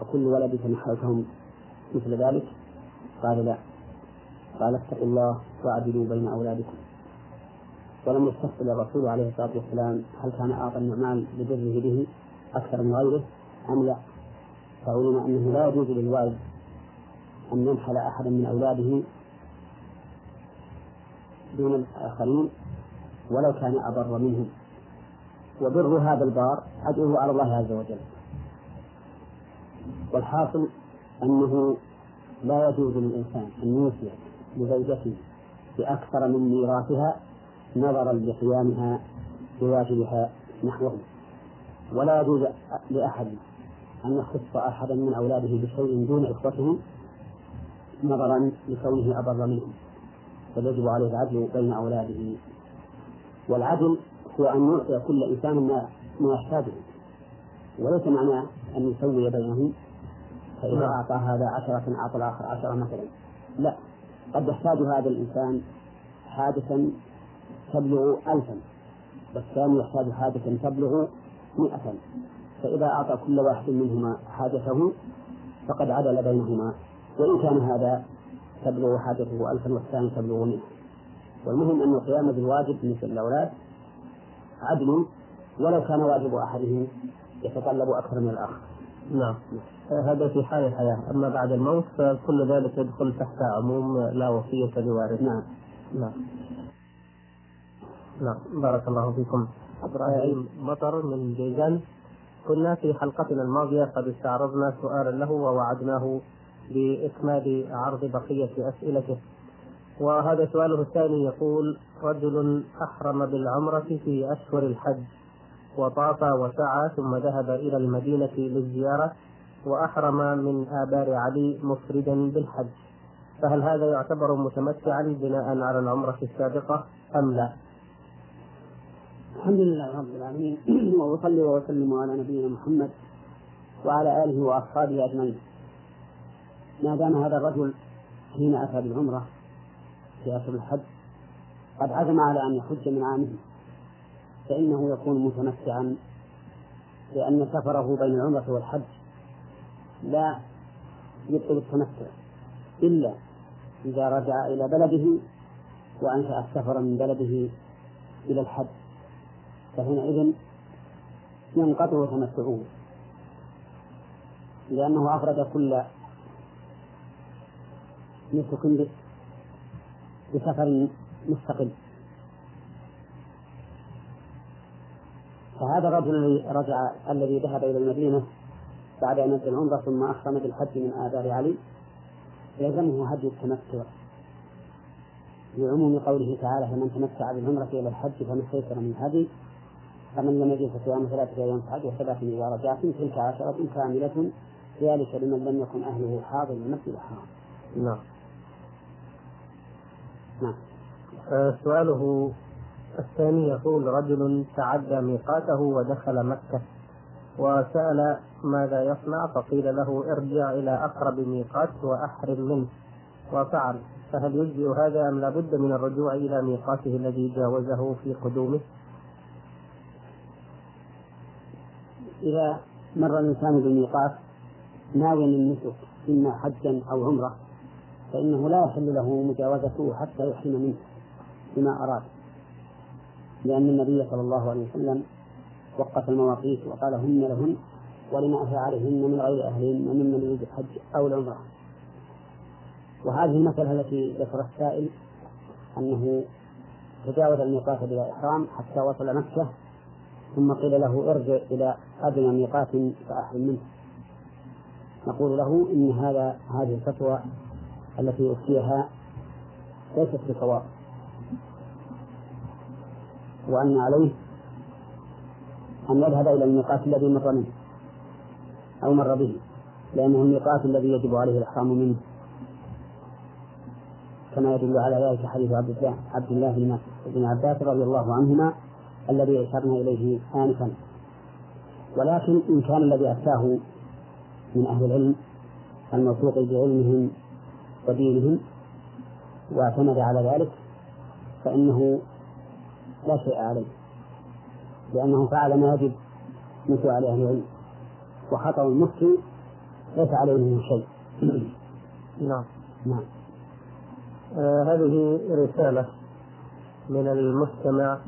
وكل ولدك نحلتهم مثل ذلك؟ قال لا. قال اتقوا الله واعدلوا بين أولادكم. ولم يستفصل الرسول عليه الصلاة والسلام هل كان أعطى النعمان لبره به أكثر من غيره أم لا. فعلم أنه لا يجوز للوالد أن ينحل أحدا من أولاده دون الآخرين ولو كان أبر منهم وبر هذا البار أجره على الله عز وجل. والحاصل أنه لا يجوز للإنسان أن يوصي لزوجته بأكثر من ميراثها نظرا لقيامها بواجبها نحوه. ولا يجوز لأحد أن يخص أحدا من أولاده بشيء دون إخوته نظرا لكونه أبر منهم بل يجب عليه العدل بين أولاده. والعدل هو أن يعطي كل إنسان ما ما يحتاجه وليس معناه أن يسوي بينهم فإذا نعم. أعطى هذا عشرة أعطى الآخر عشرة مثلا. لا قد يحتاج هذا الإنسان حاجة تبلغ ألفا والثاني يحتاج حاجة تبلغ مئة فإذا أعطى كل واحد منهما حاجته فقد عدل بينهما. وإن كان هذا تبلغ حاجته ألفا والثاني تبلغ مئة. والمهم أن القيام بالواجب بالنسبة للأولاد عدل ولو كان واجب أحدهم يتطلب أكثر من الآخر. نعم. هذا في حال الحياة. أما بعد الموت فكل ذلك يدخل تحت عموم لا وصية لوارث. نعم. نعم. نعم. بارك الله فيكم. إبراهيم مطر من جيزان. كنا في حلقتنا الماضية قد استعرضنا سؤالا له ووعدناه بإكمال عرض بقية أسئلته وهذا سؤاله الثاني يقول رجل أحرم بالعمرة في أشهر الحج وطاف وسعى ثم ذهب إلى المدينة للزيارة وأحرم من آبار علي مفردا بالحج فهل هذا يعتبر متمتعا بناء على العمرة السابقة أم لا؟ الحمد لله رب العالمين. <clears throat> وأصلي وأسلم على نبينا محمد وعلى آله وأصحابه أجمعين. ما دام هذا الرجل حين أتى بالعمرة في أشهر الحج قد عزم على أن يحج من عامه فإنه يكون متمتعا لأن سفره بين العمرة والحج لا يبطل التمتع إلا إذا رجع إلى بلده وأنشأ السفر من بلده إلى الحج. فحينئذ ينقطع تمتعه لأنه أفرد كل نسك بسفر مستقل. فهذا الرجل الذي رجع الذي ذهب إلى المدينة بعد أن أدى العمرة ثم أحرم بالحج من آثار علي يلزمه هدي التمتع. لعموم قوله تعالى فمن تمتع بالعمرة إلى الحج فما استيسر من هدي فمن لم يجد فصيام ثلاثة أيام الحج وثلاثة إذا رجعتم تلك عشرة كاملة ذلك لمن لم يكن أهله حاضر المسجد الحرام. نعم نعم. آه، سؤاله الثاني يقول رجل تعدى ميقاته ودخل مكة وسأل ماذا يصنع فقيل له ارجع إلى أقرب ميقات وأحرم منه وفعل فهل يجزئ هذا أم لابد من الرجوع إلى ميقاته الذي جاوزه في قدومه؟ إذا مر الإنسان بالميقات ناويا للنسك إما حجا أو عمرة فإنه لا يحل له مجاوزته حتى يحرم منه بما أراد. لأن النبي صلى الله عليه وسلم وقف المواقيت وقال هن لهن ولما أتى من غير أهلهن ممن يريد الحج أو العمرة. وهذه المسألة التي ذكر السائل أنه تجاوز الميقات بلا إحرام حتى وصل مكة ثم قيل له ارجع إلى أدنى ميقات فأحرم منه. نقول له إن هذا هذه الفتوى التي أفتيها ليست بصواب. وأن عليه أن يذهب إلى الميقات الذي مر منه أو مر به لأنه الميقات الذي يجب عليه الإحرام منه. كما يدل على ذلك حديث عبد الله عبد الله بن عباس رضي الله عنهما الذي أشرنا إليه آنفا. ولكن إن كان الذي أفتاه من أهل العلم الموثوق بعلمهم ودينهم واعتمد على ذلك فإنه لا شيء عليه لأنه فعل ما يجب من سؤال أهل العلم وخطأ المفتي ليس عليه منه شيء. نعم. نعم. آه هذه رسالة من المستمع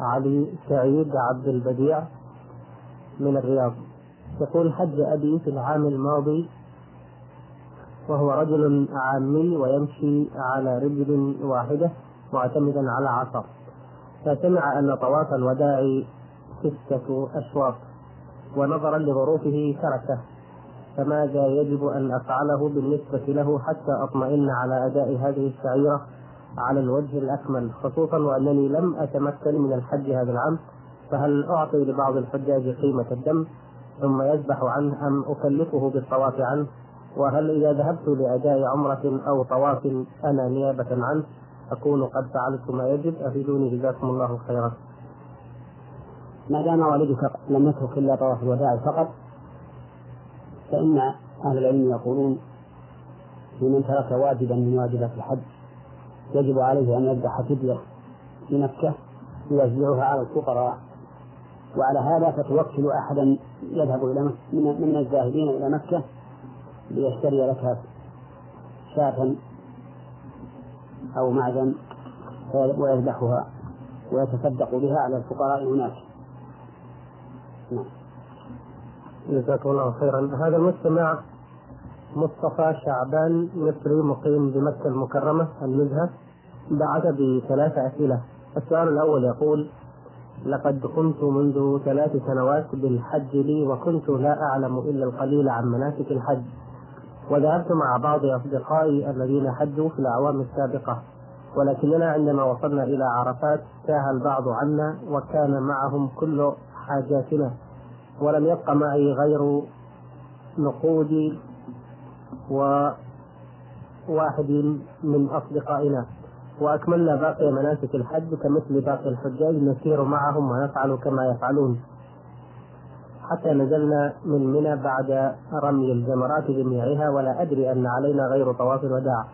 علي سعيد عبد البديع من الرياض. يقول حج أبي في العام الماضي وهو رجل عامي ويمشي على رجل واحدة معتمدا على عصا فسمع أن طواف الوداع ستة أشواط ونظرا لظروفه تركه فماذا يجب أن أفعله بالنسبة له حتى أطمئن على أداء هذه الشعيرة على الوجه الأكمل خصوصا وأنني لم أتمكن من الحج هذا العام فهل أعطي لبعض الحجاج قيمة الدم؟ ثم يذبح عنه أم أكلفه بالطواف عنه؟ وهل إذا ذهبت لأداء عمرة أو طواف أنا نيابة عنه أكون قد فعلت ما يجب؟ أفيدوني جزاكم الله خيرا. ما دام والدك لم يترك إلا طواف الوداع فقط فإن أهل العلم يقولون لمن ترك واجبا من واجبات الحج يجب عليه أن يذبح فدية في مكة يوزعها على الفقراء. وعلى هذا فتوكل أحدا يذهب إلى من الذاهبين إلى مكة ليشتري لك شاة أو معدن ويذبحها ويتصدق بها على الفقراء هناك. نعم. جزاكم الله خيرا. هذا المستمع مصطفى شعبان مصري مقيم بمكة المكرمة النزهة بعث بثلاث أسئلة. السؤال الأول يقول لقد قمت منذ ثلاث سنوات بالحج لي وكنت لا أعلم إلا القليل عن مناسك الحج. وذهبت مع بعض أصدقائي الذين حجوا في الأعوام السابقة ولكننا عندما وصلنا إلى عرفات تاه البعض عنا وكان معهم كل حاجاتنا ولم يبق معي غير نقودي وواحد من أصدقائنا. وأكملنا باقي مناسك الحج كمثل باقي الحجاج نسير معهم ونفعل كما يفعلون. حتى نزلنا من منى بعد رمي الجمرات جميعها ولا أدري أن علينا غير طواف الوداع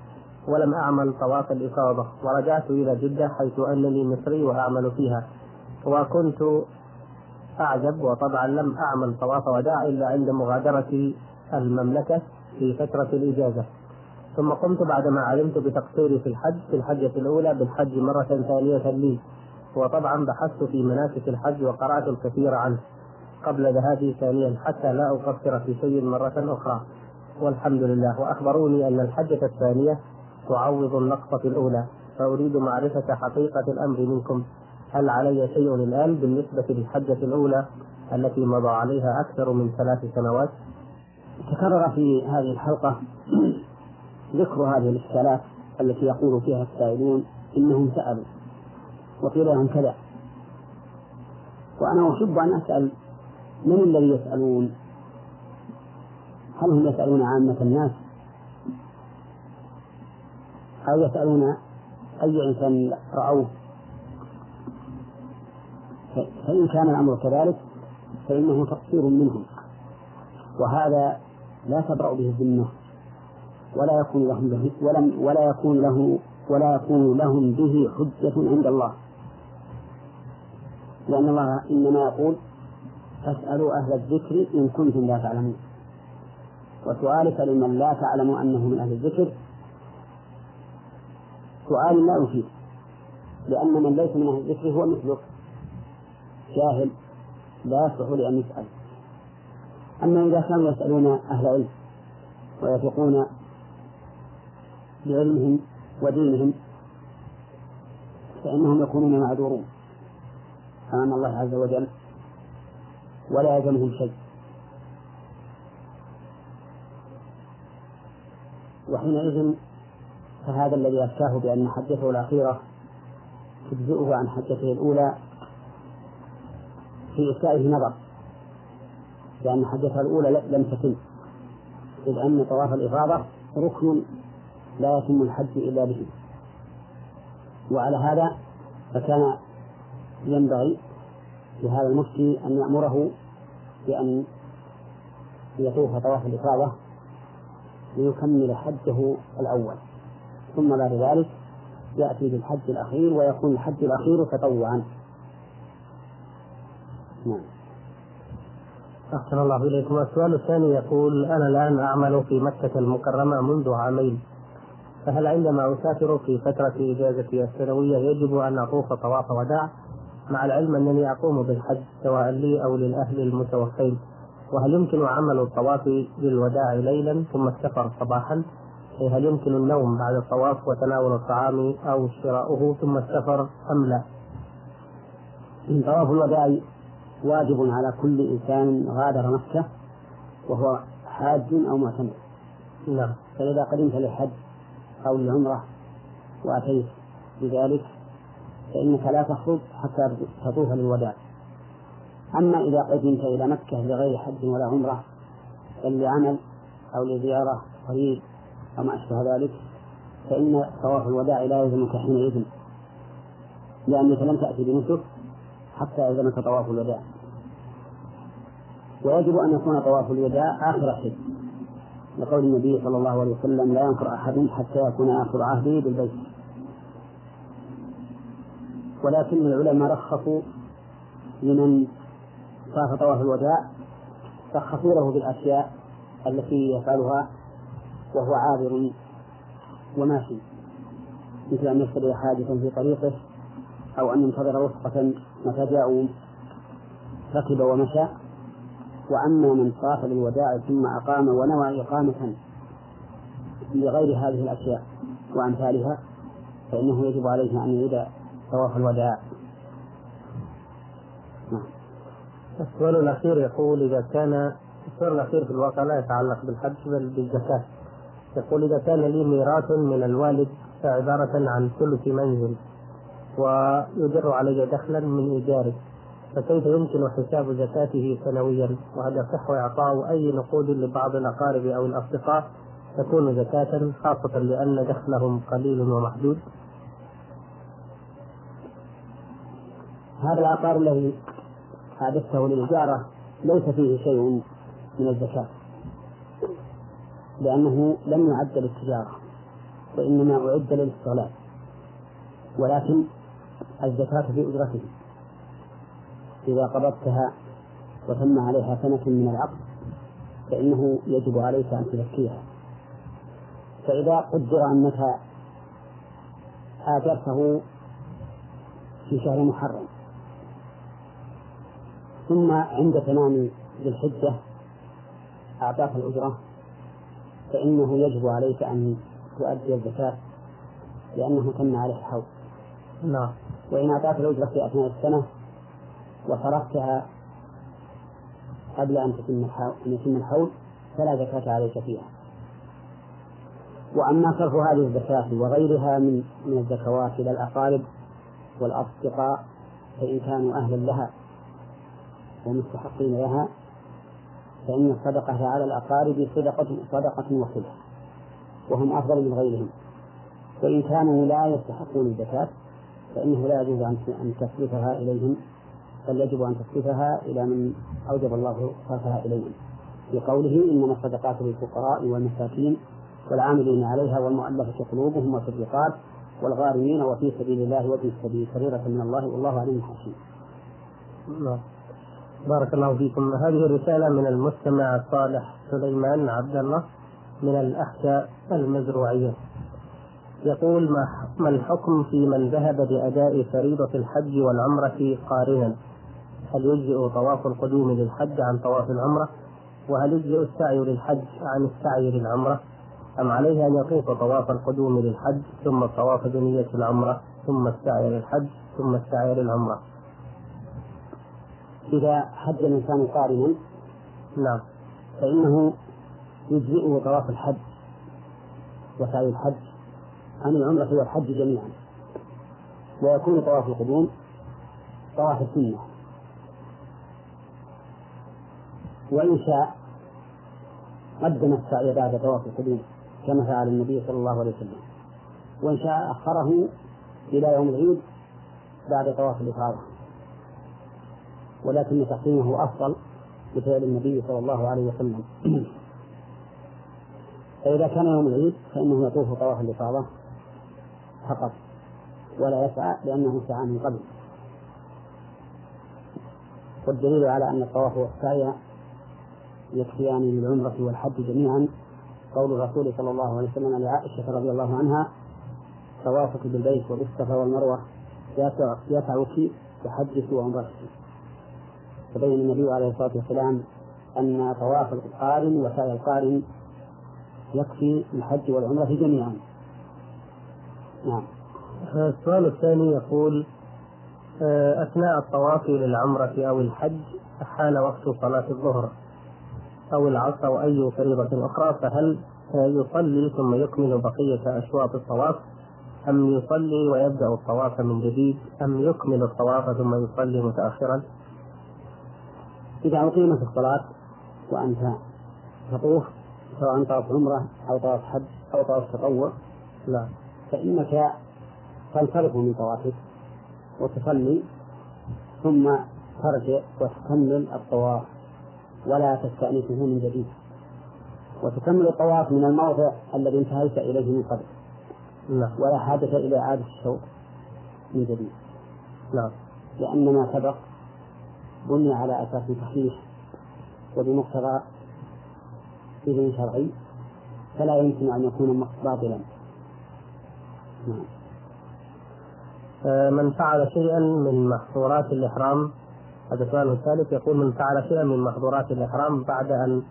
ولم أعمل طواف الإفاضة ورجعت إلى جدة حيث أنني مصري وأعمل فيها. وكنت أعجب وطبعا لم أعمل طواف وداع إلا عند مغادرة المملكة في فترة الإجازة. ثم قمت بعدما علمت بتقصيري في الحج في الحجة الأولى بالحج مرة ثانية لي. وطبعا بحثت في مناسك الحج وقرأت الكثير عنه قبل ذهابي ثانيا حتى لا أقصر في شيء مرة أخرى. والحمد لله. وأخبروني أن الحجة الثانية تعوض النقصة الأولى. فأريد معرفة حقيقة الأمر منكم. هل علي شيء الآن بالنسبة للحجة الأولى التي مضى عليها أكثر من ثلاث سنوات؟ تكرر في هذه الحلقة ذكر هذه الإشكالات التي يقول فيها السائلون إنهم سألوا وقيل لهم كذا. وأنا أحب أن أسأل من الذي يسألون؟ هل هم يسألون عامة الناس؟ أو يسألون أي إنسان رأوه؟ فإن كان الأمر كذلك فإنه تقصير منهم. وهذا لا تبرأ به الذمة. ولا يكون لهم به ولم ولا يكون له ولا يكون لهم به حجة عند الله. لأن الله إنما يقول فاسألوا أهل الذكر إن كنتم لا تعلمون. وسؤالك لمن لا تعلم أنه من أهل الذكر سؤال لا يفيد لأن من ليس من أهل الذكر هو مثلك جاهل لا يصلح لأن يسأل. أما إذا كانوا يسألون أهل علم ويثقون بعلمهم ودينهم فإنهم يكونون معذورون. أمام الله عز وجل ولا يلزمهم شيء. وحينئذ فهذا الذي أفتاه بأن حجته الأخيرة تجزئه عن حجته الأولى في إسائه نظر. لأن حجتها الأولى لم تتم إذ أن طواف الإفاضة ركن لا يتم الحج إلا به. وعلى هذا فكان ينبغي لهذا المفتي أن يأمره بأن يطوف طواف الإفاضة ليكمل حجه الأول. ثم بعد ذلك يأتي بالحج الأخير ويكون الحج الأخير تطوعا. نعم. أحسن الله إليكم. السؤال الثاني يقول أنا الآن أعمل في مكة المكرمة منذ عامين فهل عندما أسافر في فترة إجازتي السنوية يجب أن أطوف طواف وداع؟ مع العلم أنني أقوم بالحج سواء لي أو للأهل المتوفين. وهل يمكن عمل الطواف للوداع ليلا ثم السفر صباحا؟ هل يمكن النوم بعد الطواف وتناول الطعام أو شراؤه ثم السفر أم لا؟ طواف الوداع واجب على كل إنسان غادر مكة وهو حاج أو معتمر نعم. فإذا قدمت للحج أو للعمرة وأتيت بذلك فإنك لا تخرج حتى تطوف للوداع. أما إذا قدمت إلى مكة لغير حج ولا عمرة بل لعمل أو لزيارة قريب أو ما أشبه ذلك فإن طواف الوداع لا يلزمك حينئذ لأنك لم تأتي بنسك حتى يلزمك طواف الوداع. ويجب أن يكون طواف الوداع آخر الحج. لقول النبي صلى الله عليه وسلم لا ينكر أحد حتى يكون آخر عهده بالبيت. ولكن العلماء رخصوا لمن طاف طواف الوداع رخصوا له بالأشياء التي يفعلها وهو عابر وماشي. مثل أن يشتري حاجة في طريقه أو أن ينتظر وفقة متى جاءوا ركب ومشى. وأما من طاف للوداع ثم أقام ونوى إقامة لغير هذه الأشياء وأمثالها فإنه يجب عليه أن يعيد طواف الوداع. نعم. السؤال الأخير يقول إذا كان السؤال الأخير في الواقع لا يتعلق بالحج بل بالزكاة. يقول إذا كان لي ميراث من الوالد عبارة عن ثلث منزل ويدر علي دخلا من إيجاره. فكيف يمكن حساب زكاته سنويا وهل يصح إعطاء أي نقود لبعض الأقارب أو الأصدقاء تكون زكاة خاصة لأن دخلهم قليل ومحدود. هذا العقار الذي حادثته للإجارة ليس فيه شيء من الزكاة لأنه لم يعد للتجارة وإنما أعد للاستغلال ولكن الزكاة في أجرته. إذا قبضتها وتم عليها سنة من العقد فإنه يجب عليك أن تزكيها. فإذا قدر أنك آجرته في شهر محرم ثم عند تمام ذي الحجة أعطاك الأجرة فإنه يجب عليك أن تؤدي الزكاة لأنه تم عليه الحول نعم. وإن أعطاك الأجرة في أثناء السنة وصرفتها قبل أن تتم أن يتم الحول فلا زكاة عليك فيها. وأما صرف هذه الزكاة وغيرها من من الزكوات إلى الأقارب والأصدقاء فإن كانوا أهلا لها ومستحقين لها فإن الصدقة على الأقارب صدقة صدقة وصلة وهم أفضل من غيرهم. وإن كانوا لا يستحقون الزكاة فإنه لا يجوز أن تصرفها إليهم بل يجب أن تصرفها إلى من أوجب الله صرفها إليهم في قوله إنما الصدقات للفقراء والمساكين والعاملين عليها والمؤلفة قلوبهم وفي الرقاب والغارمين وفي سبيل الله وفي السبيل فريضة من الله والله عليم حكيم. نعم. بارك الله فيكم هذه الرسالة من المستمع صالح سليمان عبد الله من الأحياء المزروعية يقول ما الحكم في من ذهب لأداء فريضة الحج والعمرة قارنا هل يجزئ طواف القدوم للحج عن طواف العمرة وهل يجزئ السعي للحج عن السعي للعمرة؟ أم عليه أن يطوف طواف القدوم للحج ثم الطواف بنية العمرة ثم السعي للحج ثم السعي للعمرة؟ إذا حج الإنسان قارنا نعم. فإنه يجزئه طواف الحج وسعي الحج عن العمرة والحج جميعا ويكون طواف القدوم طواف السنة. وإن شاء قدم السعي بعد طواف القدوم كما فعل النبي صلى الله عليه وسلم. وإن شاء أخره إلى يوم العيد بعد طواف الإفاضة. ولكن تقديمه أفضل بفعل النبي صلى الله عليه وسلم. فإذا كان يوم العيد فإنه يطوف طواف الإفاضة فقط ولا يسعى لأنه سعى من قبل. والدليل على أن الطواف والسعي يكفيان للعمرة والحج جميعا. قول الرسول صلى الله عليه وسلم لعائشة رضي الله عنها طوافك بالبيت وبالصفا والمروة يسعك بحجك وعمرتك فبين النبي عليه الصلاة والسلام أن طواف القارن وسعي القارن يكفي الحج والعمرة جميعا. نعم. السؤال الثاني يقول آه، أثناء الطواف للعمرة أو الحج حان وقت صلاة الظهر؟ أو العصر أو أي فريضة أخرى فهل يصلي ثم يكمل بقية أشواط الطواف؟ أم يصلي ويبدأ الطواف من جديد؟ أم يكمل الطواف ثم يصلي متأخرا؟ إذا أقيمت الصلاة وأنت تطوف سواء طواف عمرة أو طواف حج أو طواف تطوع لا فإنك تنصرف من طوافك وتصلي ثم ترجع وتكمل الطواف. ولا تستأنفه من جديد. وتكمل الطواف من الموضع الذي انتهيت إليه من قبل. نعم. ولا حاجة إلى إعادة الشوط من جديد. نعم. لأن ما سبق بني على أساس صحيح وبمقتضى إذن شرعي فلا يمكن أن يكون باطلا. نعم. آه، من فعل شيئا من محظورات الإحرام هذا السؤال الثالث يقول من فعل شيئا من محظورات الإحرام بعد أن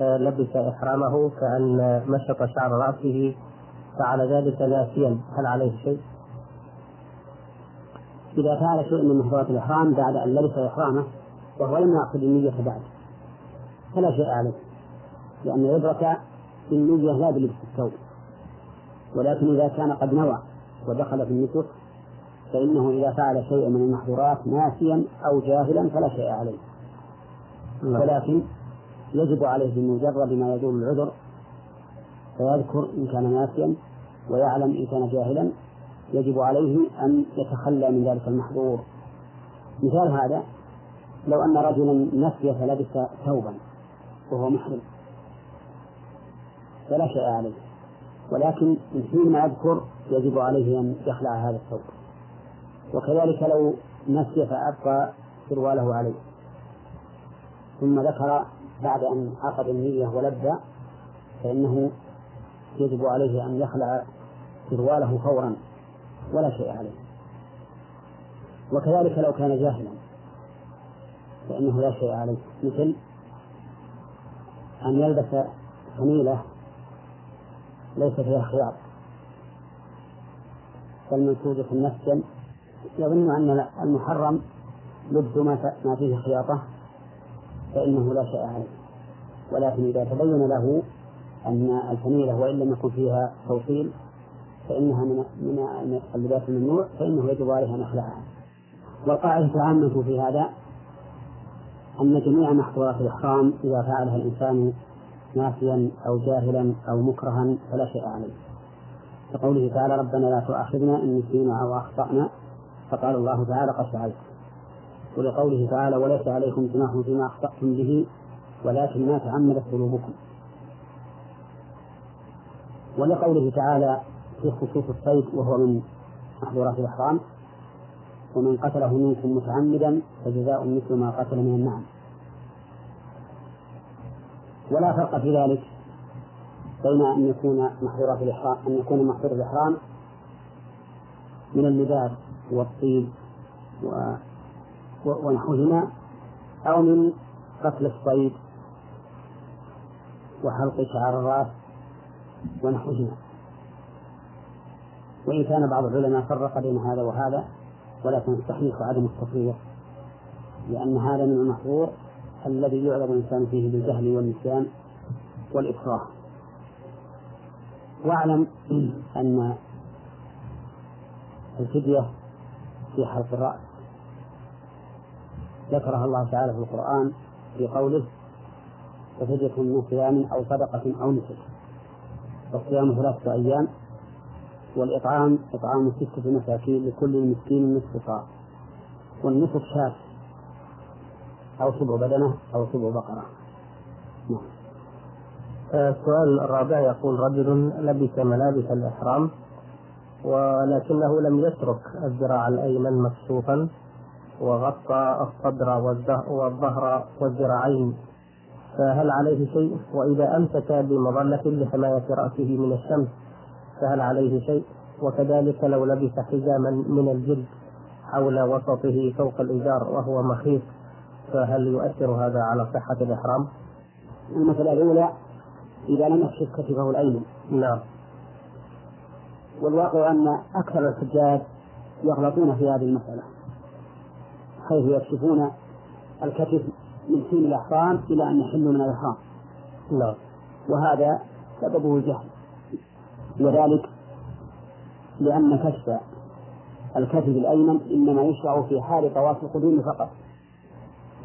آه، لبس إحرامه كأن مشط شعر رأسه فعل ذلك ناسيا هل عليه شيء؟ إذا فعل شيء من محظورات الإحرام بعد أن لبس إحرامه وهو لم يعقد النية بعد فلا شيء عليه لأن يدرك بالنية لا بلبس الثوب ولكن إذا كان قد نوى ودخل في النسك فإنه إذا فعل شيئا من المحظورات ناسيا أو جاهلا فلا شيء عليه. ولكن يجب عليه بمجرد ما يدور العذر فيذكر إن كان ناسيا ويعلم إن كان جاهلا. يجب عليه أن يتخلى من ذلك المحظور. مثال هذا لو أن رجلا نسي فلبس ثوبا وهو محرم فلا شيء عليه. ولكن من حين ما يذكر يجب عليه أن يخلع هذا الثوب. وكذلك لو نسي فأبقى سرواله عليه. ثم ذكر بعد أن عقد النية ولبى فإنه يجب عليه أن يخلع سرواله فورا ولا شيء عليه. وكذلك لو كان جاهلا فإنه لا شيء عليه. مثل أن يلبس حميلة ليس فيها خياط كالمنسوجة نفسا يظن أن المحرم لبس ما فيه خياطة فإنه لا شيء عليه. ولكن إذا تبين له أن الفنيلة وإن لم يكن فيها توصيل فإنها من من اللباس الممنوع فإنه يجب عليه أن يخلعها. والقاعدة العامة في هذا أن جميع محظورات الإحرام إذا فعلها الإنسان ناسيا أو جاهلا أو مكرها فلا شيء عليه. كقوله تعالى ربنا لا تؤاخذنا إن نسينا أو أخطأنا فقال الله تعالى قد فعلت ولقوله تعالى وليس عليكم جناح فيما أخطأتم به ولكن ما تعمدت قلوبكم. ولقوله تعالى في خصوص الصيد وهو من محظورات الإحرام ومن قتله منكم متعمدا فجزاء مثل ما قتل من النعم. ولا فرق في ذلك بين أن يكون محظورات الإحرام أن يكون محظور الإحرام من اللباس والطيب و... ونحوهما أو من قتل الصيد وحلق شعر الرأس ونحوهما. وإن كان بعض العلماء فرق بين هذا وهذا ولكن الصحيح عدم التفريق لأن هذا من المحظور الذي يعلم الإنسان فيه بالجهل والنسيان والإكراه. واعلم <clears throat> أن الفدية في حلق الرأس ذكرها الله تعالى في القرآن في قوله ففدية من صيام أو صدقة أو نسك. والصيام ثلاثة أيام والإطعام إطعام ستة مساكين لكل مسكين نصف صاع والنصف شاة أو سبع بدنة أو سبع بقرة. نعم. السؤال الرابع يقول رجل لبس ملابس الإحرام ولكنه لم يترك الذراع الأيمن مكشوفا وغطى الصدر والظهر والذراعين فهل عليه شيء؟ وإذا أمسك بمظلة لحماية رأسه من الشمس فهل عليه شيء؟ وكذلك لو لبس حزاما من الجلد حول وسطه فوق الإزار وهو مخيط فهل يؤثر هذا على صحة الإحرام؟ المسألة الأولى إذا لم يكشف كتفه الأيمن نعم والواقع أن أكثر الحجاج يغلطون في هذه المسألة حيث يكشفون الكتف من حين الإحرام إلى أن يحلوا من الإحرام. نعم. وهذا سببه الجهل. وذلك لأن كشف الكتف الأيمن إنما يشرع في حال طواف القدوم فقط.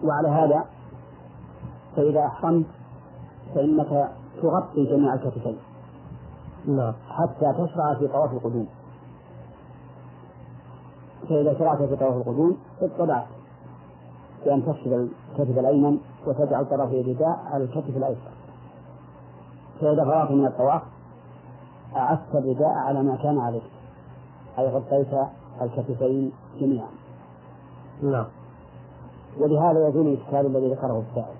وعلى هذا فإذا أحرمت فإنك تغطي جميع الكتفين. نعم حتى تشرع في طواف القدوم. فإذا شرعت في طواف القدوم اطلعت بأن تفسد الكتف الأيمن وتجعل طرف الرداء على الكتف الأيسر. فإذا فرغت من الطواف أعدت الرداء على ما كان عليه أي غطيت الكتفين جميعا. نعم ولهذا يزول الإشكال الذي ذكره السائل.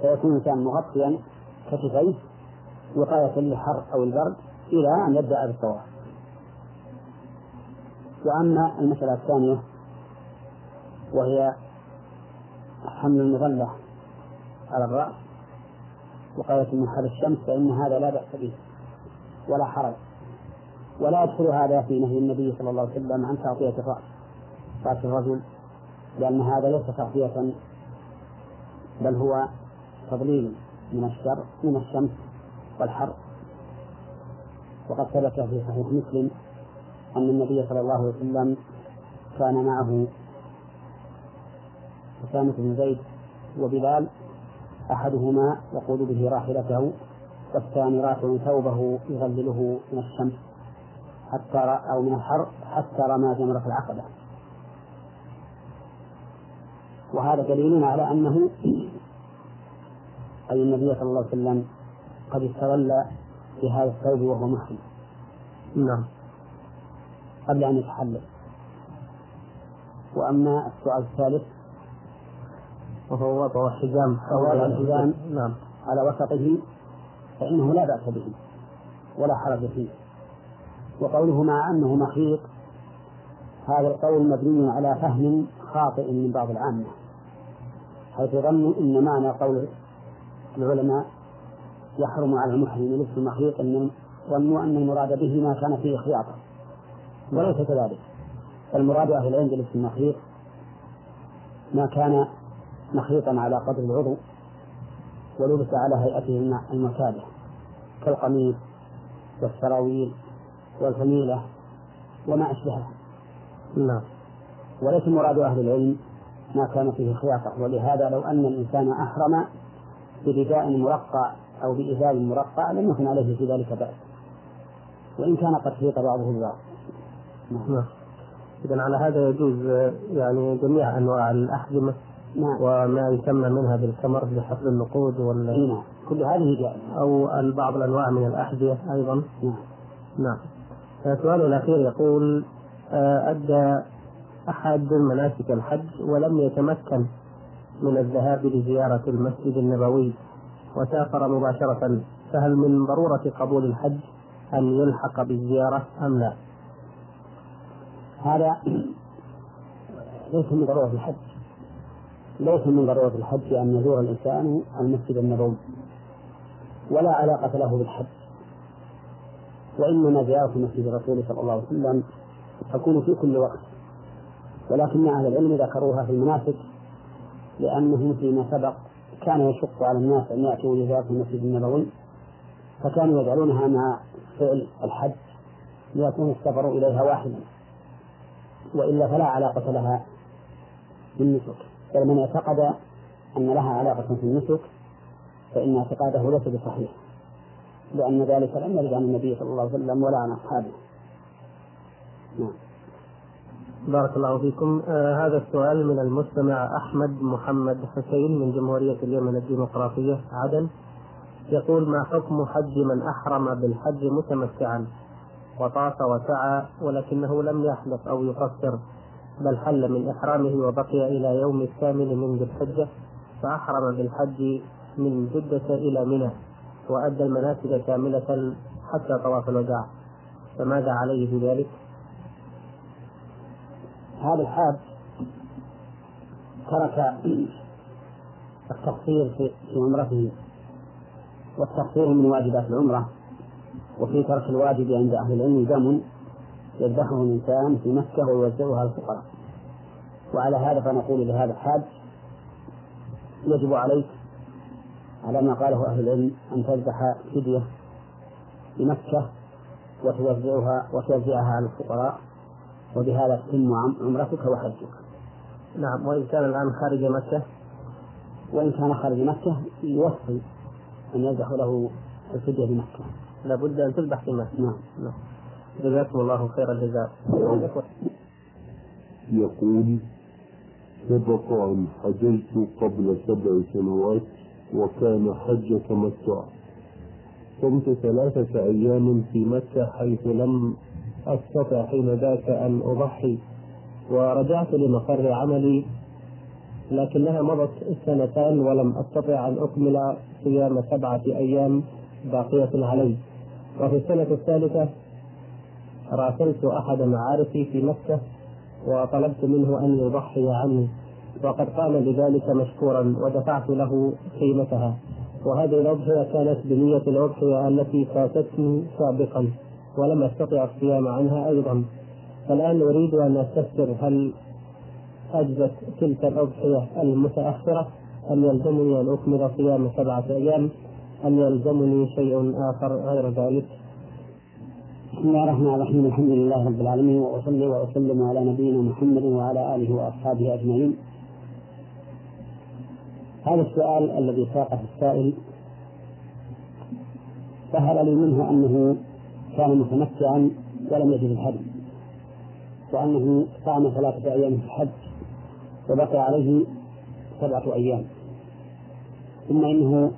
فيكون الإنسان مغطيا كتفيه وقاية للحر أو البرد إلى أن يبدأ بالطواف. وأما المسألة الثانية وهي حمل المظلة على الرأس وقاية من حر الشمس فإن هذا لا بأس به ولا حرج. ولا يدخل هذا في نهي النبي صلى الله عليه وسلم عن تغطية الرأس. رأس الرجل لأن هذا ليس تغطية بل هو تضليل من الشر من الشمس والحر وقد ثبت في صحيح مسلم أن النبي صلى الله عليه وسلم كان معه أسامة بن زيد وبلال أحدهما يقود به راحلته والثاني رافع ثوبه يظلله من الشمس حتى أو من الحر حتى رمى جمرة العقبة. وهذا دليل على أنه أي النبي صلى الله عليه وسلم قد استظل بهذا الثوب وهو محرم. نعم. قبل أن يتحلل. وأما السؤال الثالث وهو وضع حزام وهو وضع الحزام نعم. على وسطه فإنه لا بأس به ولا حرج فيه. وقوله مع أنه مخيط هذا القول مبني على فهم خاطئ من بعض العامة حيث ظنوا أن معنى قول العلماء يحرم على المحرم لبس المخيط ظنوا أن المراد به ما كان فيه خياطة. وليس كذلك. المراد أهل العلم بلبس المخيط ما كان مخيطا على قدر العضو ولبس على هيئته المعتادة كالقميص والسراويل والفميلة وما أشبهها. نعم. وليس مراد أهل العلم ما كان فيه خياطة. ولهذا لو أن الإنسان أحرم برداء مرقع أو بإزار مرقع لم يكن عليه في ذلك بأس. وإن كان قد خيط بعضه ببعض نعم, نعم. إذا على هذا يجوز يعني جميع أنواع الأحزمة نعم. وما يسمى منها بالكمر لحفل النقود وال نعم. كل هذه جائزة. أو بعض الأنواع من الأحذية أيضا. نعم. نعم. السؤال الأخير يقول آه، أدى أحد مناسك الحج ولم يتمكن من الذهاب لزيارة المسجد النبوي وسافر مباشرة فهل من ضرورة قبول الحج أن يلحق بالزيارة أم لا؟ هذا ليس من ضرورة الحج. ليس من ضرورة الحج أن يزور الإنسان المسجد النبوي. ولا علاقة له بالحج. وإنما زيارة مسجد الرسول صلى الله عليه وسلم تكون في كل وقت. ولكن أهل العلم ذكروها في المناسك لأنه فيما سبق كان يشق على الناس أن يأتوا لزيارة المسجد النبوي فكانوا يجعلونها مع فعل الحج ليكون السفر إليها واحدا وإلا فلا علاقة لها بالنسك. بل من اعتقد أن لها علاقة في النسك فإن اعتقاده ليس بصحيح لأن ذلك لم يرد عن النبي صلى الله عليه وسلم ولا عن أصحابه. نعم. بارك الله فيكم. آه هذا السؤال من المستمع أحمد محمد حسين من جمهورية اليمن الديمقراطية عدن يقول ما حكم حج من أحرم بالحج متمتعا وطاف وسعى ولكنه لم يحلق أو يقصر بل حل من إحرامه وبقي إلى يوم الثامن من ذي الحجة فأحرم بالحج من جدة إلى منى وأدى المناسك كاملة حتى طواف الوداع. فماذا عليه في ذلك؟ هذا الحاج ترك التقصير في عمرته والتقصير من واجبات العمرة وفي ترك الواجب عند أهل العلم دم يذبحه الإنسان في مكة ويوزعها على الفقراء. وعلى هذا فنقول لهذا الحاج يجب عليك على ما قاله أهل العلم أن تذبح فدية بمكة وتوزعها وتوزعها على الفقراء. وبهذا تتم عمرتك وحجك. نعم وإن كان الآن خارج مكة وإن كان خارج مكة يوصي أن يذبح له الفدية بمكة. لابد أن تذبح في مكة. نعم. نعم. جزاكم الله خير الجزاء. يقول سبق أن حججت قبل سبع سنوات وكان حج تمتع قمت ثلاثة أيام في مكة حيث لم أستطع حين ذاك أن أضحي ورجعت لمقر عملي لكنها مضت سنتان ولم أستطع أن أكمل صيام سبعة أيام باقية علي. وفي السنة الثالثة راسلت أحد معارفي في مكة وطلبت منه أن يضحي عني وقد قام بذلك مشكورا ودفعت له قيمتها. وهذه الأضحية كانت بنية الأضحية التي فاتتني سابقا. ولم أستطع الصيام عنها أيضا. فالآن أريد أن أستفسر هل أجزت تلك الأضحية المتأخرة؟ أم يلزمني أن أكمل صيام سبعة أيام؟ أم يلزمني شيء آخر غير ذلك؟ بسم الله الرحمن الرحيم. الحمد لله رب العالمين وأصلي وأسلم على نبينا محمد وعلى آله وأصحابه أجمعين. هذا السؤال الذي ساقه السائل ظهر لي منه أنه كان متمتعا ولم يجد الحج وأنه صام ثلاثة أيام في الحج وبقي عليه سبعة أيام. ثم إنه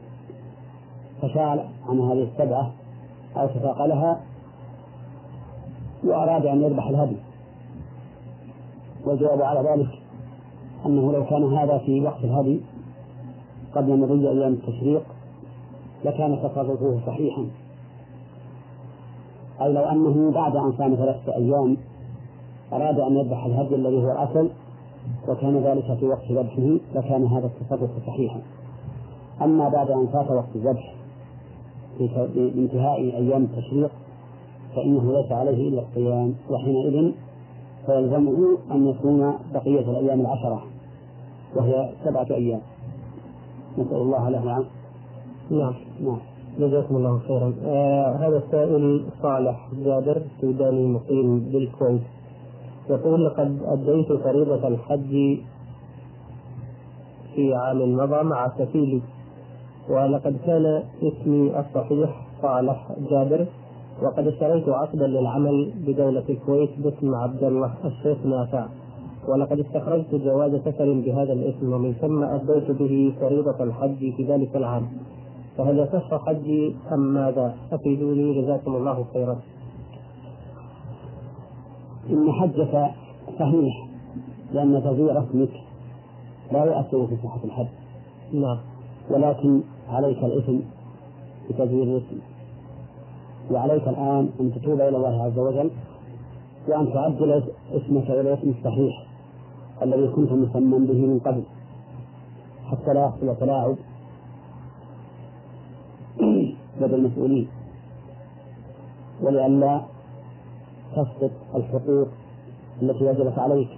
تشاءل عن هذه السبعة أو تثاقلها وأراد أن يذبح الهدي. والجواب على ذلك أنه لو كان هذا في وقت الهدي قبل مضي أيام التشريق لكان تصرفه صحيحا. أي لو أنه بعد أن صام ثلاثة أيام أراد أن يذبح الهدي الذي هو الأصل وكان ذلك في وقت ذبحه لكان هذا التصرف صحيحا. أما بعد أن فات وقت الذبح في انتهاء أيام التشريق فإنه ليس عليه إلا الصيام. وحينئذ فيلزمه أن يصوم بقية الأيام العشرة وهي سبعة أيام. نسأل الله له نعم نعم. نعم. جزاكم الله خيرا. آه هذا السائل صالح جابر سوداني مقيم بالكويت. يقول لقد أديت فريضة الحج في عام مضى مع كفيلي ولقد كان اسمي الصحيح صالح جابر وقد اشتريت عقدا للعمل بدولة الكويت باسم عبد الله الشيخ نافع ولقد استخرجت جواز سفر بهذا الاسم ومن ثم أديت به فريضة الحج في ذلك العام. فهل يصح حجي أم ماذا؟ أفيدوني جزاكم الله خيرا. إن حجك صحيح لأن تغيير اسمك لا يؤثر في صحة الحج. نعم. ولكن عليك الإثم بتغيير الاسم. وعليك الآن أن تتوب إلى الله عز وجل وأن تعدل اسمك إلى اسم الصحيح الذي كنت مسمى به من قبل حتى لا يحصل تلاعب لدى المسؤولين. ولئلا تسقط الحقوق التي وجبت عليك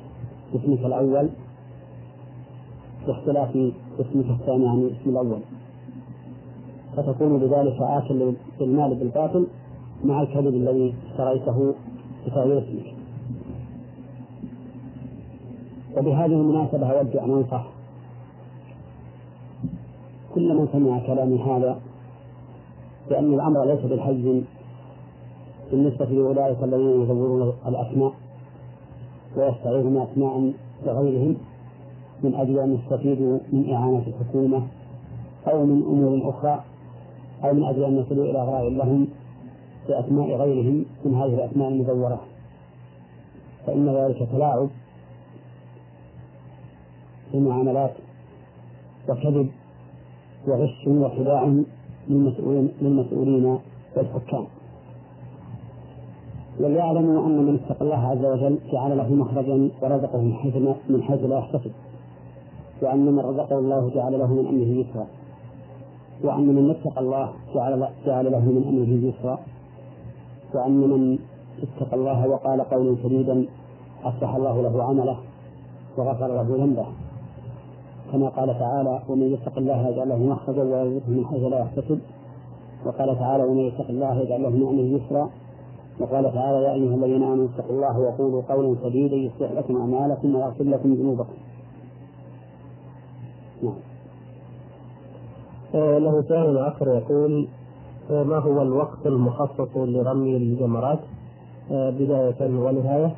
باسمك الأول باختلاف اسمك الثاني عن الاسم الأول. فتكون بذلك آكل للمال بالباطل مع الكذب الذي اشتريته بتغيير اسمك. وبهذه المناسبة أود أن أنصح كل من سمع كلامي هذا لأن الأمر ليس بالحج بالنسبة لأولئك الذين يزورون الأسماء ويستعيرون أسماء لغيرهم من أجل أن يستفيدوا من إعانة الحكومة أو من أمور أخرى أو من أجل أن يصلوا إلى غاية لهم بأسماء غيرهم من هذه الأسماء المزورة. فإن ذلك تلاعب في المعاملات وكذب وغش وخداع للمسؤولين والحكام. وليعلموا أن من اتقى الله عز وجل جعل له مخرجا ورزقه من حيث من حيث لا يحتسب. وأن من رزقه الله جعل له من أمره يسرا. وأن من اتقى الله جعل جعل له من أمره يسرا. وأن من اتقى الله وقال قولا سديدا أصلح الله له عمله وغفر له ذنبه. كما قال تعالى ومن يتق الله يجعل له مخرجا ويرزقه من حيث لا يحتسب وقال تعالى ومن يتق الله يجعل له من امره يسرا وقال تعالى يا أيها الذين آمنوا اتقوا الله وقولوا قولا سديدا يصلح لكم أعمالكم ويغفر لكم ذنوبكم. نعم. آه، له سؤال آخر يقول آه، ما هو الوقت المخصص لرمي الجمرات آه، بداية ونهاية؟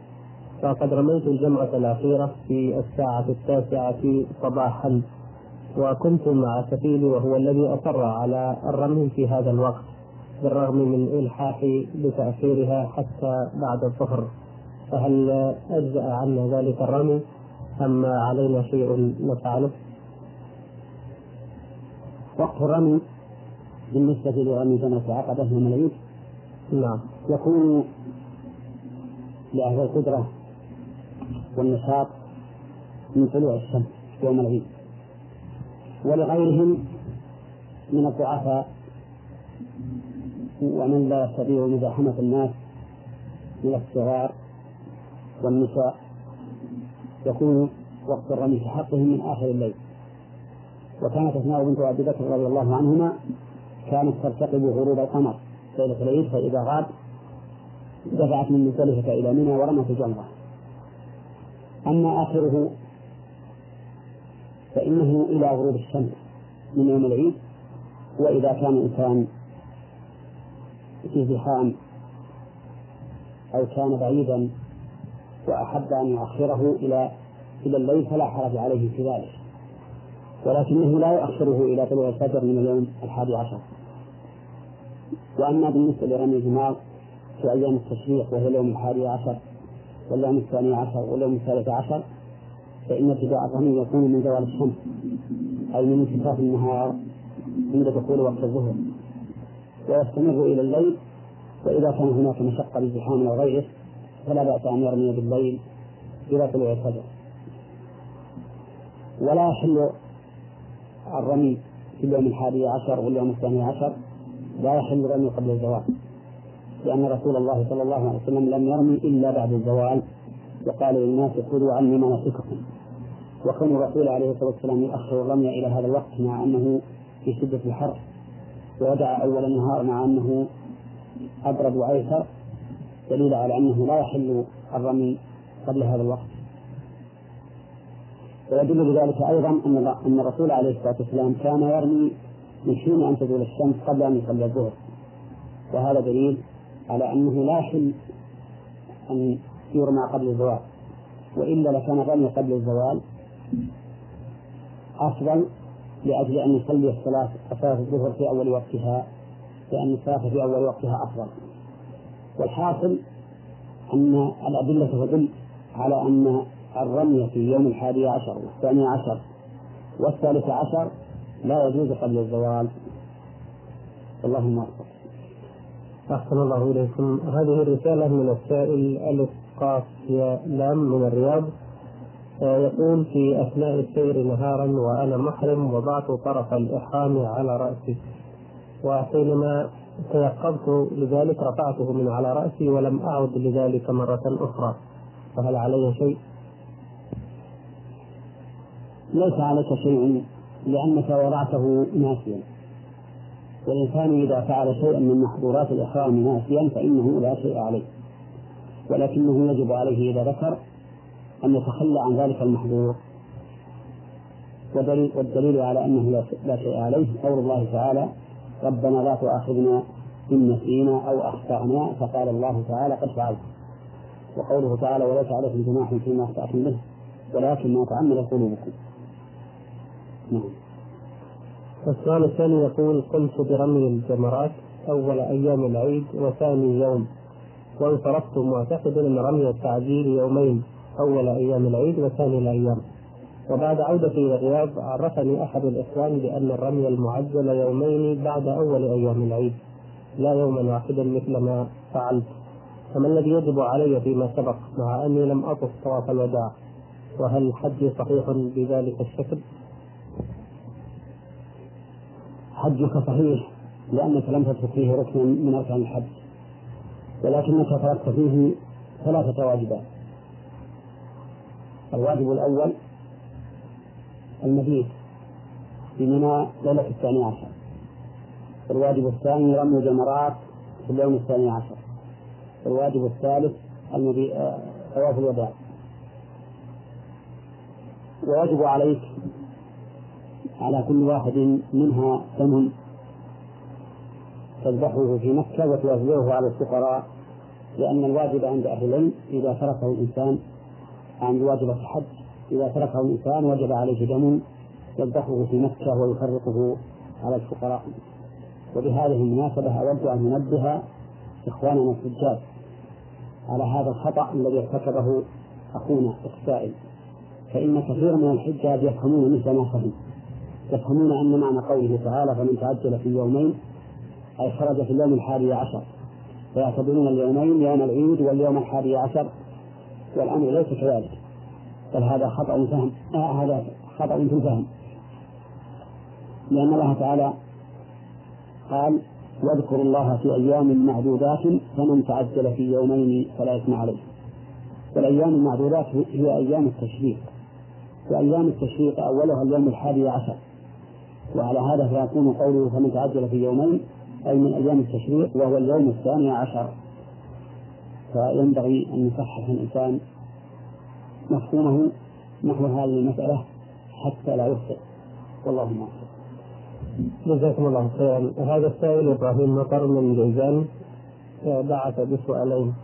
فقد رميت الجمرة الأخيرة في الساعة التاسعة صباحا وكنت مع سفيني وهو الذي أصر على الرمي في هذا الوقت بالرغم من إلحاحي بتأخيرها حتى بعد الظهر. فهل أجزأ عنا ذلك الرمي؟ أم علينا شيء نفعله؟ وقت الرمي بالنسبة لرمي جمرة عقبة من العيد نعم. يكون لأهل القدرة والنشاط من طلوع الشمس يوم العيد ولغيرهم من الضعفاء ومن لا يستطيع مزاحمة الناس من الصغار والنساء. يكون وقت الرمي في حقهم من آخر الليل. وكانت أسماء بنت أبي بكر رضي الله عنهما كانت ترتقب غروب القمر ليلة العيد فإذا غاب دفعت من مزدلفة إلى منى ورمت الجمرة أما آخره فإنه إلى غروب الشمس من يوم العيد وإذا كان الإنسان في زحام أو كان بعيدا وأحب أن يؤخره إلى إلى الليل فلا حرج عليه في ذلك. ولكنه لا يؤخره إلى طلوع الفجر من اليوم الحادي عشر. وأما بالنسبة لرمي الجمار في أيام التشريق وهو اليوم الحادي عشر واليوم الثاني عشر واليوم الثالث عشر فإن ابتداء الرمي يكون من زوال الشمس أي من انتصاف النهار عند دخول وقت الظهر. ويستمر إلى الليل وإذا كان هناك مشقة لزحام أو غيره فلا بأس أن يرمي بالليل إلى طلوع الفجر. ولا يحل الرمي في اليوم الحادي عشر واليوم الثاني عشر لا يحل الرمي قبل الزوال لأن رسول الله صلى الله عليه وسلم لم يرمي إلا بعد الزوال وقال للناس خذوا عني مناسككم وكان الرسول عليه الصلاة والسلام يؤخر الرمي إلى هذا الوقت مع أنه في شدة الحر ودعا أول النهار مع أنه أبرد وأيسر دليل على أنه لا يحل الرمي قبل هذا الوقت. ويدل بذلك أيضا أن أن الرسول عليه الصلاة والسلام كان يرمي من حين أن تزول الشمس قبل أن يصلي الظهر. وهذا دليل على أنه لا يحل أن يرمى قبل الزوال. وإلا لكان الرمي قبل الزوال أفضل لأجل أن يصلي الصلاة صلاة الظهر في أول وقتها لأن الصلاة في أول وقتها أفضل. والحاصل أن الأدلة تدل على أن الرمي في يوم الحادي عشر والثاني عشر والثالث عشر لا يجوز قبل الزوال. اللهم أكبر أحسن الله إليكم. هذه الرسالة من السائل ألف قاف لام من الرياض آه، يقول في أثناء السير نهارا وأنا محرم وضعت طرف الإحرام على رأسي وحينما تيقظت لذلك رفعته من على رأسي ولم أعد لذلك مرة أخرى. فهل علي شيء؟ ليس عليك شيء لأنك وضعته ناسيا. والإنسان إذا فعل شيئا من محظورات الإحرام ناسيا فإنه لا شيء عليه. ولكنه يجب عليه إذا ذكر أن يتخلى عن ذلك المحظور. والدليل, على أنه لا شيء عليه قول الله تعالى ربنا لا تؤاخذنا إن نسينا أو أخطأنا فقال الله تعالى قد فعلت وقوله تعالى وليس عليكم جناح فيما أخطأتم به ولكن ما تعمد قلوبكم نعم. السؤال الثاني يقول قمت برمي الجمرات أول أيام العيد وثاني يوم وانصرفت معتقدا أن رمي التعجيل يومين أول أيام العيد وثاني الأيام. وبعد عودتي إلى الرياض عرفني أحد الإخوان بأن الرمي المعجل يومين بعد أول أيام العيد لا يوما واحدا مثل ما فعلت. فما الذي يجب علي فيما سبق مع أني لم أطف طواف الوداع؟ وهل حجي صحيح بذلك الشكل؟ حجك صحيح لأنك لم تترك فيه ركنا من أركان الحج. ولكنك تركت فيه ثلاثة واجبات. الواجب الأول المبيت في منى ليلة الثاني عشر. الواجب الثاني رمي الجمرات في اليوم الثاني عشر. الواجب الثالث آه، طواف الوداع. ويجب عليك على كل واحد منها دم تذبحه في مكة وتوزعه على الفقراء لأن الواجب عند أهل العلم إذا تركه الإنسان عند واجب الحج إذا تركه الإنسان وجب عليه دم يذبحه في مكة ويفرقه على الفقراء. وبهذه المناسبة أود أن ننبه إخواننا الحجاج على هذا الخطأ الذي ارتكبه أخونا السائل فإن كثيرا من الحجاج يفهمون مثل ما فهم يفهمون أن معنى قوله تعالى فمن تعجل في يومين أي خرج في اليوم الحادي عشر. فيعتبرون اليومين يوم العيد واليوم الحادي عشر والأمر ليس كذلك. بل هذا خطأ فهم آه هذا خطأ في الفهم. لأن الله تعالى قال واذكروا الله في أيام معدودات فمن تعجل في يومين فلا إثم عليه. والأيام المعدودات هي أيام التشريق. وأيام التشريق أولها اليوم الحادي عشر. وعلى هذا فيكون قوله فمن تعجل في يومين أي من أيام التشريق وهو اليوم الثاني عشر. فينبغي أن يصحح الإنسان مفهومه نحو هذه المسألة حتى لا يخطئ. والله موفق جزاكم الله خيرا. هذا السائل إبراهيم مطر من جيزان بعث بسؤالين.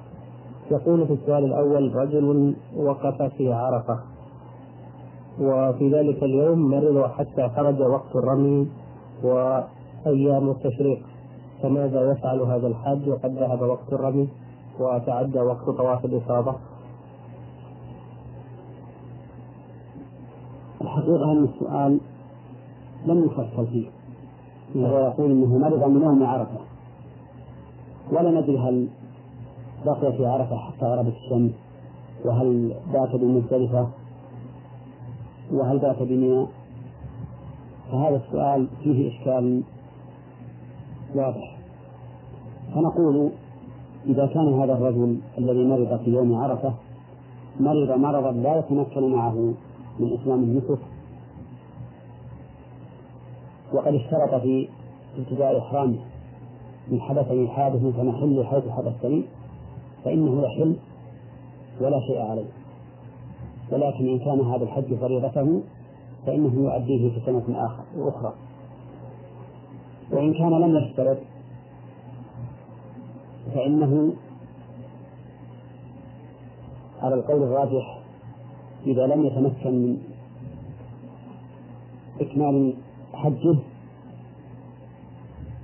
يقول في السؤال الأول رجل وقف في عرفة. وفي ذلك اليوم مرض حتى خرج وقت الرمي وأيام التشريق فماذا يفعل هذا الحاج وقد ذهب وقت الرمي وتعدى وقت طواف الإفاضة؟ الحقيقة أن السؤال لم يفصل فيه وهو يقول إنه مرض من يوم عرفة. ولا ندري هل بقي في عرفة حتى غربت الشمس وهل بات بمزدلفه وهل بات بمنى فهذا السؤال فيه إشكال واضح. فنقول إذا كان هذا الرجل الذي مرض في يوم عرفة مرض مرضا لا يتمكن معه من إتمام النسك وقد اشترط في ابتداء إحرامه من حدثني حادث فنحل حيث حدثني فإنه يحل ولا شيء عليه. ولكن إن كان هذا الحج فريضته فإنه يؤديه في سنة آخر أخرى. وإن كان لم يشترط فإنه على القول الراجح إذا لم يتمكن من إكمال حجه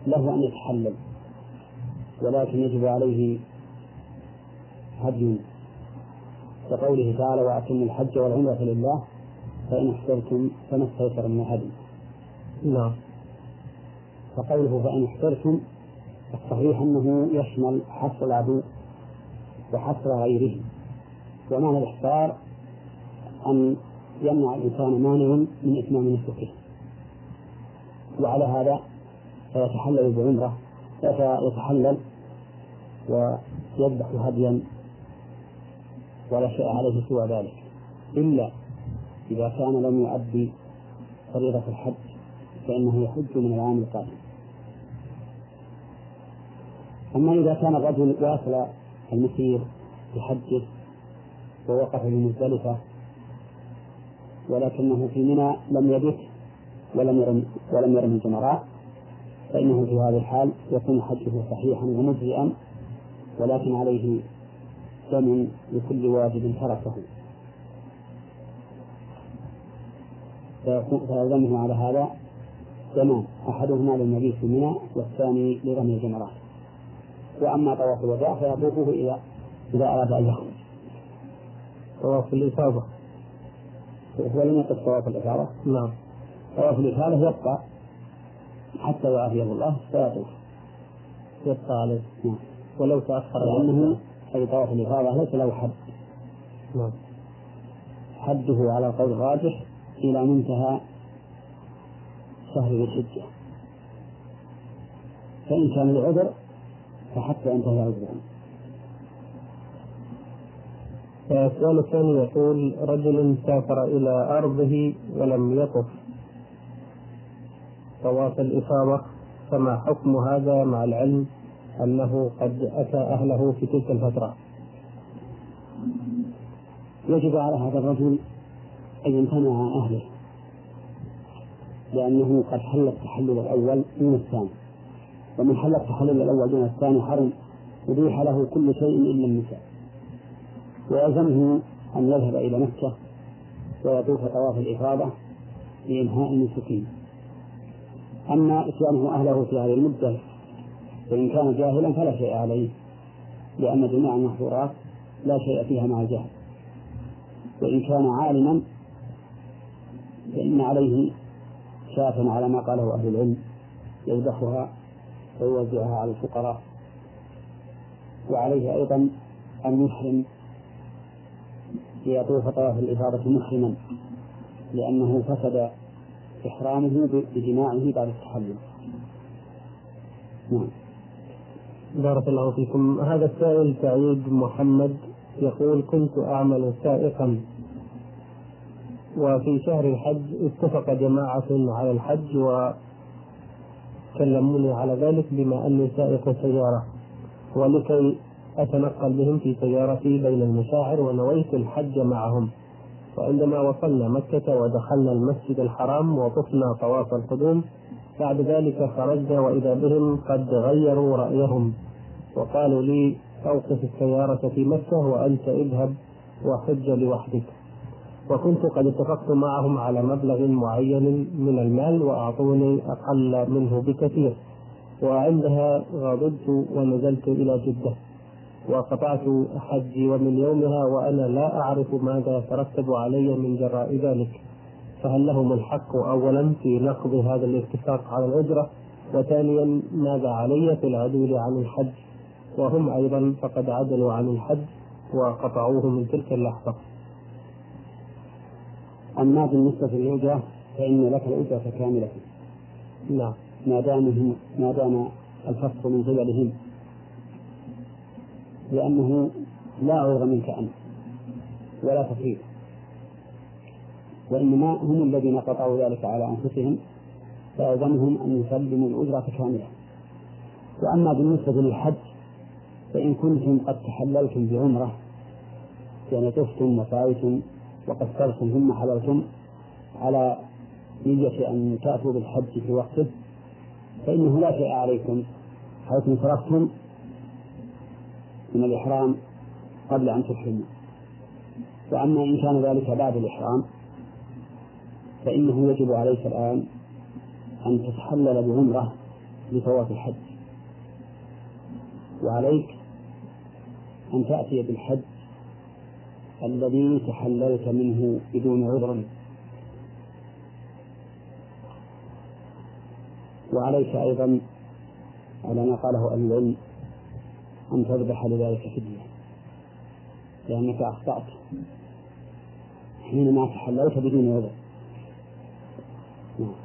له أن يتحلل ولكن يجب عليه هدي كقوله تعالى وأتموا الحج والعمرة لله فإن احترتم فما استيسر من الهدي نعم. فقوله فإن احترتم الصحيح أنه يشمل حصر العدو وحصر غيره. ومعنى الإحصار أن يمنع الإنسان مانع من إتمام نسكه وعلى هذا فيتحلل بعمرة فيتحلل ويذبح هديا ولا شيء عليه سوى ذلك. إلا إذا كان لم يؤدي فريضة الحج فإنه يحج من العام القادم. أما إذا كان الرجل واصل المسير بحجه ووقف بمزدلفة ولكنه في منى لم يبت ولم يرم ولم يرم الجمرات فإنه في هذه الحال يكون حجه صحيحا ومجزئا ولكن عليه دم لكل واجب تركه. فيلزمه على هذا دمان أحدهما للنبي في منى والثاني لرمي الجمرات وأما طواف الوداع فيطوفه إذا إذا أراد أن يخرج. طواف الإفاضة. هو لم يقف طواف الإفاضة. نعم. طواف الإفاضة يبقى حتى يعافيه الله فيطوف. يبقى عليه. نعم. ولو تأخر. لأنه أي طواف الإفاضة ليس له حد. نعم. حده على قول الراجح إلى منتهى شهر ذي الحجة. فإن كان العذر فحتى ينتهي عذره السؤال الثاني يقول رجل سافر إلى أرضه ولم يطف طواف الإفاضة فما حكم هذا مع العلم؟ أنه قد أتى أهله في تلك الفترة. يجب على هذا الرجل أن يمتنع عن أهله لأنه قد حل التحلل الأول دون الثاني. ومن حل التحلل الأول دون الثاني حرم أبيح له كل شيء إلا النساء. ويلزمه أن يذهب إلى مكة ويطوف طواف الإفاضة لإنهاء النسكين أما إتيانه أهله في هذه المدة فإن كان جاهلا فلا شيء عليه لأن جميع المحظورات لا شيء فيها مع الجهل. وإن كان عالما فإن عليه شاة على ما قاله أهل العلم يذبحها ويوزعها على الفقراء. وعليه أيضا أن يحرم ليطوف طواف الإفاضة محرما لأنه فسد إحرامه بجماعه بعد التحلل. نعم. بارك الله فيكم. هذا السائل سعيد محمد يقول كنت أعمل سائقا وفي شهر الحج اتفق جماعة على الحج وكلموني على ذلك بما أني سائق سيارة ولكي أتنقل بهم في سيارتي بين المشاعر ونويت الحج معهم. وعندما وصلنا مكة ودخلنا المسجد الحرام وطفنا طواف القدوم بعد ذلك خرجنا وإذا بهم قد غيروا رأيهم. وقالوا لي أوقف السيارة في مكة وأنت اذهب وحج لوحدك. وكنت قد اتفقت معهم على مبلغ معين من المال وأعطوني أقل منه بكثير. وعندها غضبت ونزلت إلى جدة. وقطعت حجي ومن يومها وأنا لا أعرف ماذا يترتب علي من جراء ذلك. فهل لهم الحق أولا في نقض هذا الاتفاق على الأجرة؟ وثانيا ماذا علي في العدول عن الحج؟ وهم أيضا فقد عدلوا عن الحج وقطعوه من تلك اللحظة. أما بالنسبة للأجرة فإن لك الأجرة كاملة. نعم. ما دامهم ما دام الفصل من قبلهم. لأنه لا عذر منك أنت ولا تفريط. وإنما هم الذين قطعوا ذلك على أنفسهم فألزمهم أن يسلموا الأجرة كاملة. وأما بالنسبة للحج فإن كنتم قد تحللتم بعمرة يعني طفتم وسعيتم وقصرتم ثم حللتم على نية أن تأتوا بالحج في وقته فإنه لا شيء عليكم. حيث انصرفتم من الإحرام قبل أن تحرموا. وأما إن كان ذلك بعد الإحرام فإنه يجب عليك الآن أن تتحلل بعمرة لفوات الحج. وعليك أن تأتي بالحج الذي تحللت منه بدون عذر. وعليك أيضا على ما قاله أهل العلم أن تذبح لذلك فدية لأنك أخطأت حينما تحللت بدون عذر. نعم